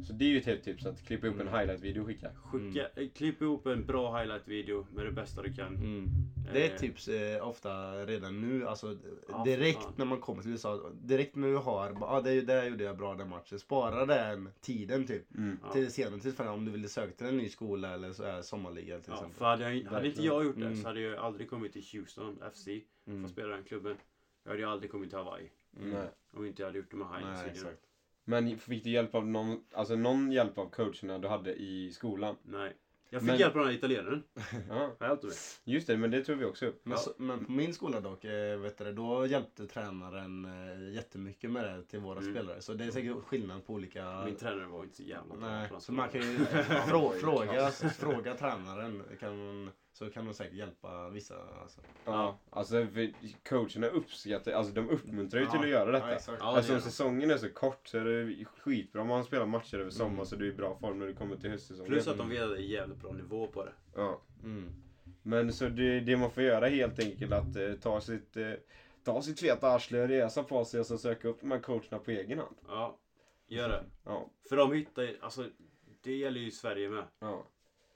Speaker 1: Så det är ju ett helt tips att klippa upp en
Speaker 3: Mm.
Speaker 1: highlight-video och skicka.
Speaker 2: Skicka, eh, klipp ihop en bra highlight-video med det bästa du kan.
Speaker 3: Mm. Det är
Speaker 2: Eh,
Speaker 3: ett tips eh, ofta redan nu. Alltså,
Speaker 2: Ja,
Speaker 3: direkt
Speaker 2: fan.
Speaker 3: när man kommer till USA. Direkt när du har, ja ah, det, det gjorde jag bra den matchen. Spara den tiden typ.
Speaker 1: Mm.
Speaker 2: Ja.
Speaker 3: Till senare tillfälle om du vill söka till en ny skola eller så är sommarliga till
Speaker 2: Ja,
Speaker 3: exempel.
Speaker 2: för hade, jag, hade inte jag gjort det
Speaker 3: Mm.
Speaker 2: så hade jag aldrig kommit till Houston FC för
Speaker 3: Mm.
Speaker 2: att spela den klubben. Jag hade ju aldrig kommit till Hawaii.
Speaker 3: Mm.
Speaker 2: Om inte jag hade gjort de här highlights-videorna.
Speaker 1: Men fick du hjälp av någon, alltså någon hjälp av coacherna du hade i skolan?
Speaker 2: Nej. Jag fick
Speaker 1: Men-
Speaker 2: hjälp av den här italienaren.
Speaker 1: Ja,
Speaker 2: hjälpte mig.
Speaker 1: just det, men det tog vi också upp.
Speaker 3: Men,
Speaker 2: Ja.
Speaker 3: så, men på min skola dock, eh, vet du, då hjälpte tränaren eh, jättemycket med det till våra
Speaker 2: Mm.
Speaker 3: spelare. Så det är säkert skillnad på olika...
Speaker 2: Min tränare var inte så jävla bra
Speaker 3: Nej, så man kan ju fråga,
Speaker 1: klass.
Speaker 3: fråga tränaren kan man, så kan de säkert hjälpa vissa. Alltså.
Speaker 1: Ja, alltså coacherna uppskattar, alltså de uppmuntrar ju till
Speaker 3: Ja.
Speaker 1: att göra
Speaker 3: Ja,
Speaker 1: detta.
Speaker 3: exakt.
Speaker 2: Ja, det
Speaker 1: Eftersom säsongen är så kort så är det skitbra om man spelar matcher över sommar
Speaker 3: Mm.
Speaker 1: så du är i bra form när du kommer till höstsäsongen.
Speaker 2: Plus att de vet att det är jävligt bra nivå på det.
Speaker 1: Ja.
Speaker 3: Mm.
Speaker 1: Men så det, det man får göra helt enkelt att eh, ta sitt, eh, ta sitt feta arsle, resa på sig och så söka upp de här coacherna på egen hand.
Speaker 2: Ja, gör det.
Speaker 1: Ja,
Speaker 2: För de hittar ju- alltså det gäller ju Sverige med.
Speaker 1: ja,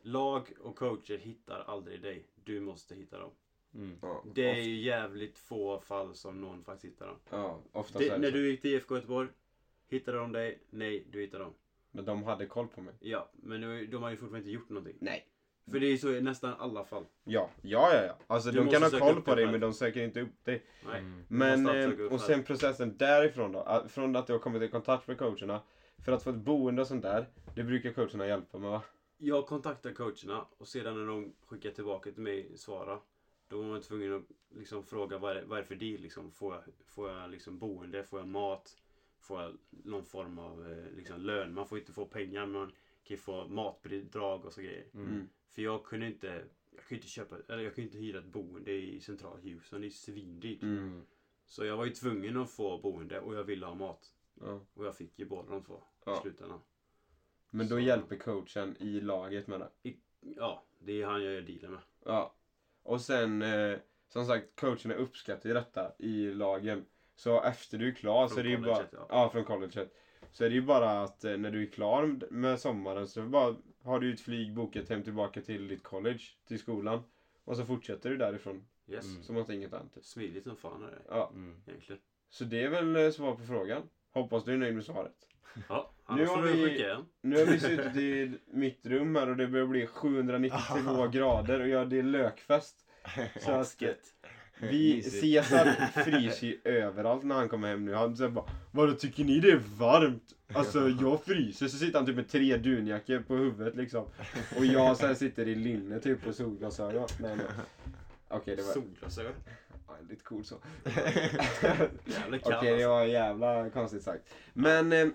Speaker 2: Lag och coacher hittar aldrig dig. Du måste hitta dem.
Speaker 3: Mm.
Speaker 1: ja.
Speaker 2: Det är ju jävligt få fall som någon faktiskt hittar dem.
Speaker 1: Ja, ofta
Speaker 2: Det,
Speaker 1: så är det
Speaker 2: när
Speaker 1: så.
Speaker 2: du gick till IFK Göteborg, hittade de dig? Nej, du hittade dem.
Speaker 1: Men de hade koll på mig.
Speaker 2: Ja, men de har ju fortfarande inte gjort någonting.
Speaker 1: Nej.
Speaker 2: För det är ju så i nästan alla fall.
Speaker 1: Ja, ja, ja. ja. Alltså
Speaker 2: Du
Speaker 1: de
Speaker 2: måste
Speaker 1: kan ha koll på
Speaker 2: dig
Speaker 1: men de söker inte upp dig.
Speaker 2: Nej.
Speaker 3: Mm.
Speaker 1: Men, eh, och sen processen därifrån då. att- Från att du har kommit i kontakt med coacherna. För att få ett boende och sånt där. Det brukar coacherna hjälpa med va?
Speaker 2: Jag kontaktar coacherna och sedan när de skickar tillbaka till mig svara. Då var man tvungen att liksom fråga vad är, det- vad är det för deal liksom. Får jag, får jag liksom boende? Får jag mat? Får jag någon form av eh, liksom lön? Man får inte få pengar men man kan ju få matbidrag och så grejer.
Speaker 3: Mm.
Speaker 2: För jag kunde inte jag kunde inte köpa, eller jag kunde inte hyra ett boende i centrala Houston. Det är svindyrt.
Speaker 1: Mm.
Speaker 2: Så jag var ju tvungen att få boende och jag ville ha mat.
Speaker 1: Ja.
Speaker 2: Och jag fick ju båda de två
Speaker 1: Ja.
Speaker 2: i slutändan.
Speaker 1: Men då
Speaker 2: Så-
Speaker 1: hjälper coachen i laget med det.
Speaker 2: Ja, det är han jag gör dealen med.
Speaker 1: Ja. Och sen, eh, som sagt, coacherna uppskattar ju detta i lagen. Så efter du är klar
Speaker 2: Från
Speaker 1: så är det ju bara... Ja.
Speaker 2: ja.
Speaker 1: från colleget. Så är det ju bara att eh, när du är klar med sommaren så bara har du ett flyg bokat hem tillbaka till ditt college, till skolan. Och så fortsätter du därifrån.
Speaker 2: Yes.
Speaker 3: Mm.
Speaker 1: Som att inget hänt.
Speaker 2: Smidigt som fan är det
Speaker 1: Ja.
Speaker 3: Mm.
Speaker 2: egentligen.
Speaker 1: Så det är väl eh, svar på frågan. Hoppas du är nöjd med svaret.
Speaker 2: Ja,
Speaker 1: Nu har vi-. Nu har vi suttit i mitt rum här och det börjar bli 792 grader och ja, det är lökfest. Så att. Vi. Caesar fryser ju överallt när han kommer hem nu. Han säger bara Vadå tycker ni det är varmt? Alltså jag fryser. Så sitter han typ med tre dunjackor på huvudet liksom. Och jag så sitter i linne typ och solglasögon. Nej, nej. Okej det var
Speaker 2: Solglasögon.
Speaker 1: ja, lite coolt så. Okej
Speaker 2: kall
Speaker 1: det var jävla konstigt sagt. Men eh,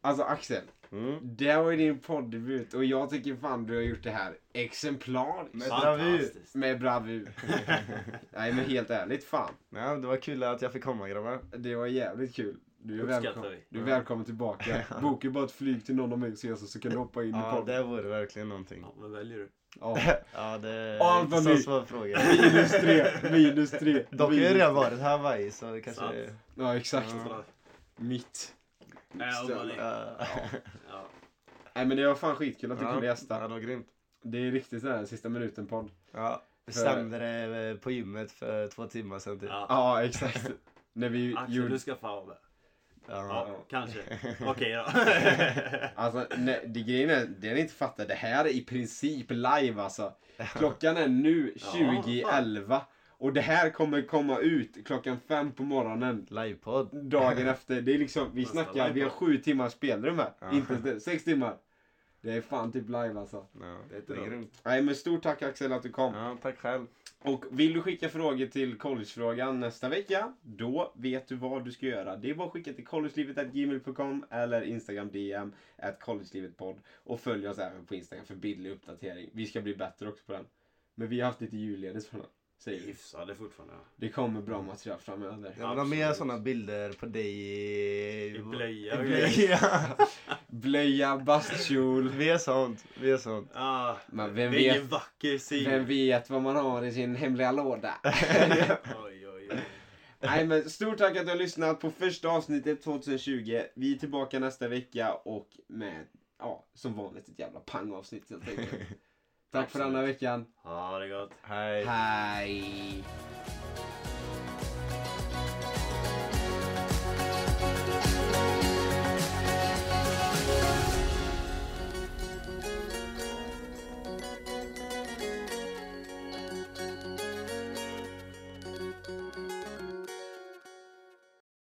Speaker 1: alltså Axel.
Speaker 3: Mm.
Speaker 1: Det var ju din poddebut och jag tycker fan du har gjort det här exemplariskt.
Speaker 3: Med bravur.
Speaker 1: Med bravur. Nej men helt ärligt fan.
Speaker 3: Ja, det var kul att jag fick komma grabbar.
Speaker 1: Det var jävligt kul. Du är, välkommen,
Speaker 2: vi.
Speaker 1: du är välkommen tillbaka. Boka bara ett flyg till någon av mig och så kan du hoppa in i
Speaker 3: Ja,
Speaker 1: podden.
Speaker 3: det vore verkligen någonting.
Speaker 2: Ja, vad väljer du?
Speaker 1: Ja.
Speaker 3: Ja, det är
Speaker 1: Allt
Speaker 3: inte
Speaker 1: vad
Speaker 3: så svår fråga.
Speaker 1: Minus tre, minus tre.
Speaker 3: Dock har jag redan varit här Hawaii så det kanske...
Speaker 2: Sant.
Speaker 1: Ja exakt.
Speaker 3: Ja.
Speaker 1: Mitt.
Speaker 2: Ja, om man är-
Speaker 3: Ja.
Speaker 2: ja.
Speaker 1: Nej men det var fan skitkul att du kunde
Speaker 3: Ja,
Speaker 1: gästa.
Speaker 3: det var grymt.
Speaker 1: Det är riktigt sådär sista minuten podd.
Speaker 3: Ja,
Speaker 1: För-
Speaker 3: det eh, på gymmet för två timmar sedan typ.
Speaker 2: Ja.
Speaker 1: Ja exakt. När vi
Speaker 2: Axel,
Speaker 1: gjorde...
Speaker 2: du ska fan vara med. Ja,
Speaker 3: Ja.
Speaker 2: kanske. Okej då.
Speaker 1: Alltså nej, det grejen är, det ni inte fattar, det här är i princip live alltså. Klockan är nu
Speaker 2: Ja,
Speaker 1: 20.11 och det här kommer komma ut klockan fem på morgonen.
Speaker 3: Livepodd.
Speaker 1: dagen efter. Det är liksom, vi
Speaker 2: Nästa
Speaker 1: snackar, vi har sju timmars spelrum här.
Speaker 3: Ja.
Speaker 1: Inte sex timmar. Det är fan typ live alltså.
Speaker 3: Ja,
Speaker 2: Det är
Speaker 3: grymt.
Speaker 1: Nej men stort tack Axel att du kom.
Speaker 3: Ja, tack själv.
Speaker 1: Och vill du skicka frågor till collegefrågan nästa vecka, då vet du vad du ska göra. Det är bara att skicka till collegelivet.gmail.com eller Instagram DM at collegelivetpodd. Och följ oss även på Instagram för bildlig uppdatering. Vi ska bli bättre också på den. Men vi har haft lite julledigt från den. Säger vi.
Speaker 2: Hyfsade fortfarande. ja.
Speaker 1: Det kommer bra material framöver.
Speaker 3: Jag vill ha mer sådana bilder på dig i...
Speaker 2: I blöja
Speaker 3: I blöja.
Speaker 1: Blöja, bastkjol.
Speaker 3: Mer sånt. Mer sånt.
Speaker 2: Ah,
Speaker 1: Men vem
Speaker 2: det är ingen
Speaker 1: vet-
Speaker 2: vacker syn.
Speaker 1: Vem vet vad man har i sin hemliga låda?
Speaker 2: Oj, oj, oj.
Speaker 1: Nej men stort tack att du har lyssnat på första avsnittet 2020. Vi är tillbaka nästa vecka och med ja, som vanligt ett jävla pangavsnitt helt enkelt. Tack
Speaker 2: Absolut.
Speaker 1: för denna veckan.
Speaker 2: Ha det gott.
Speaker 3: Hej.
Speaker 1: Hej.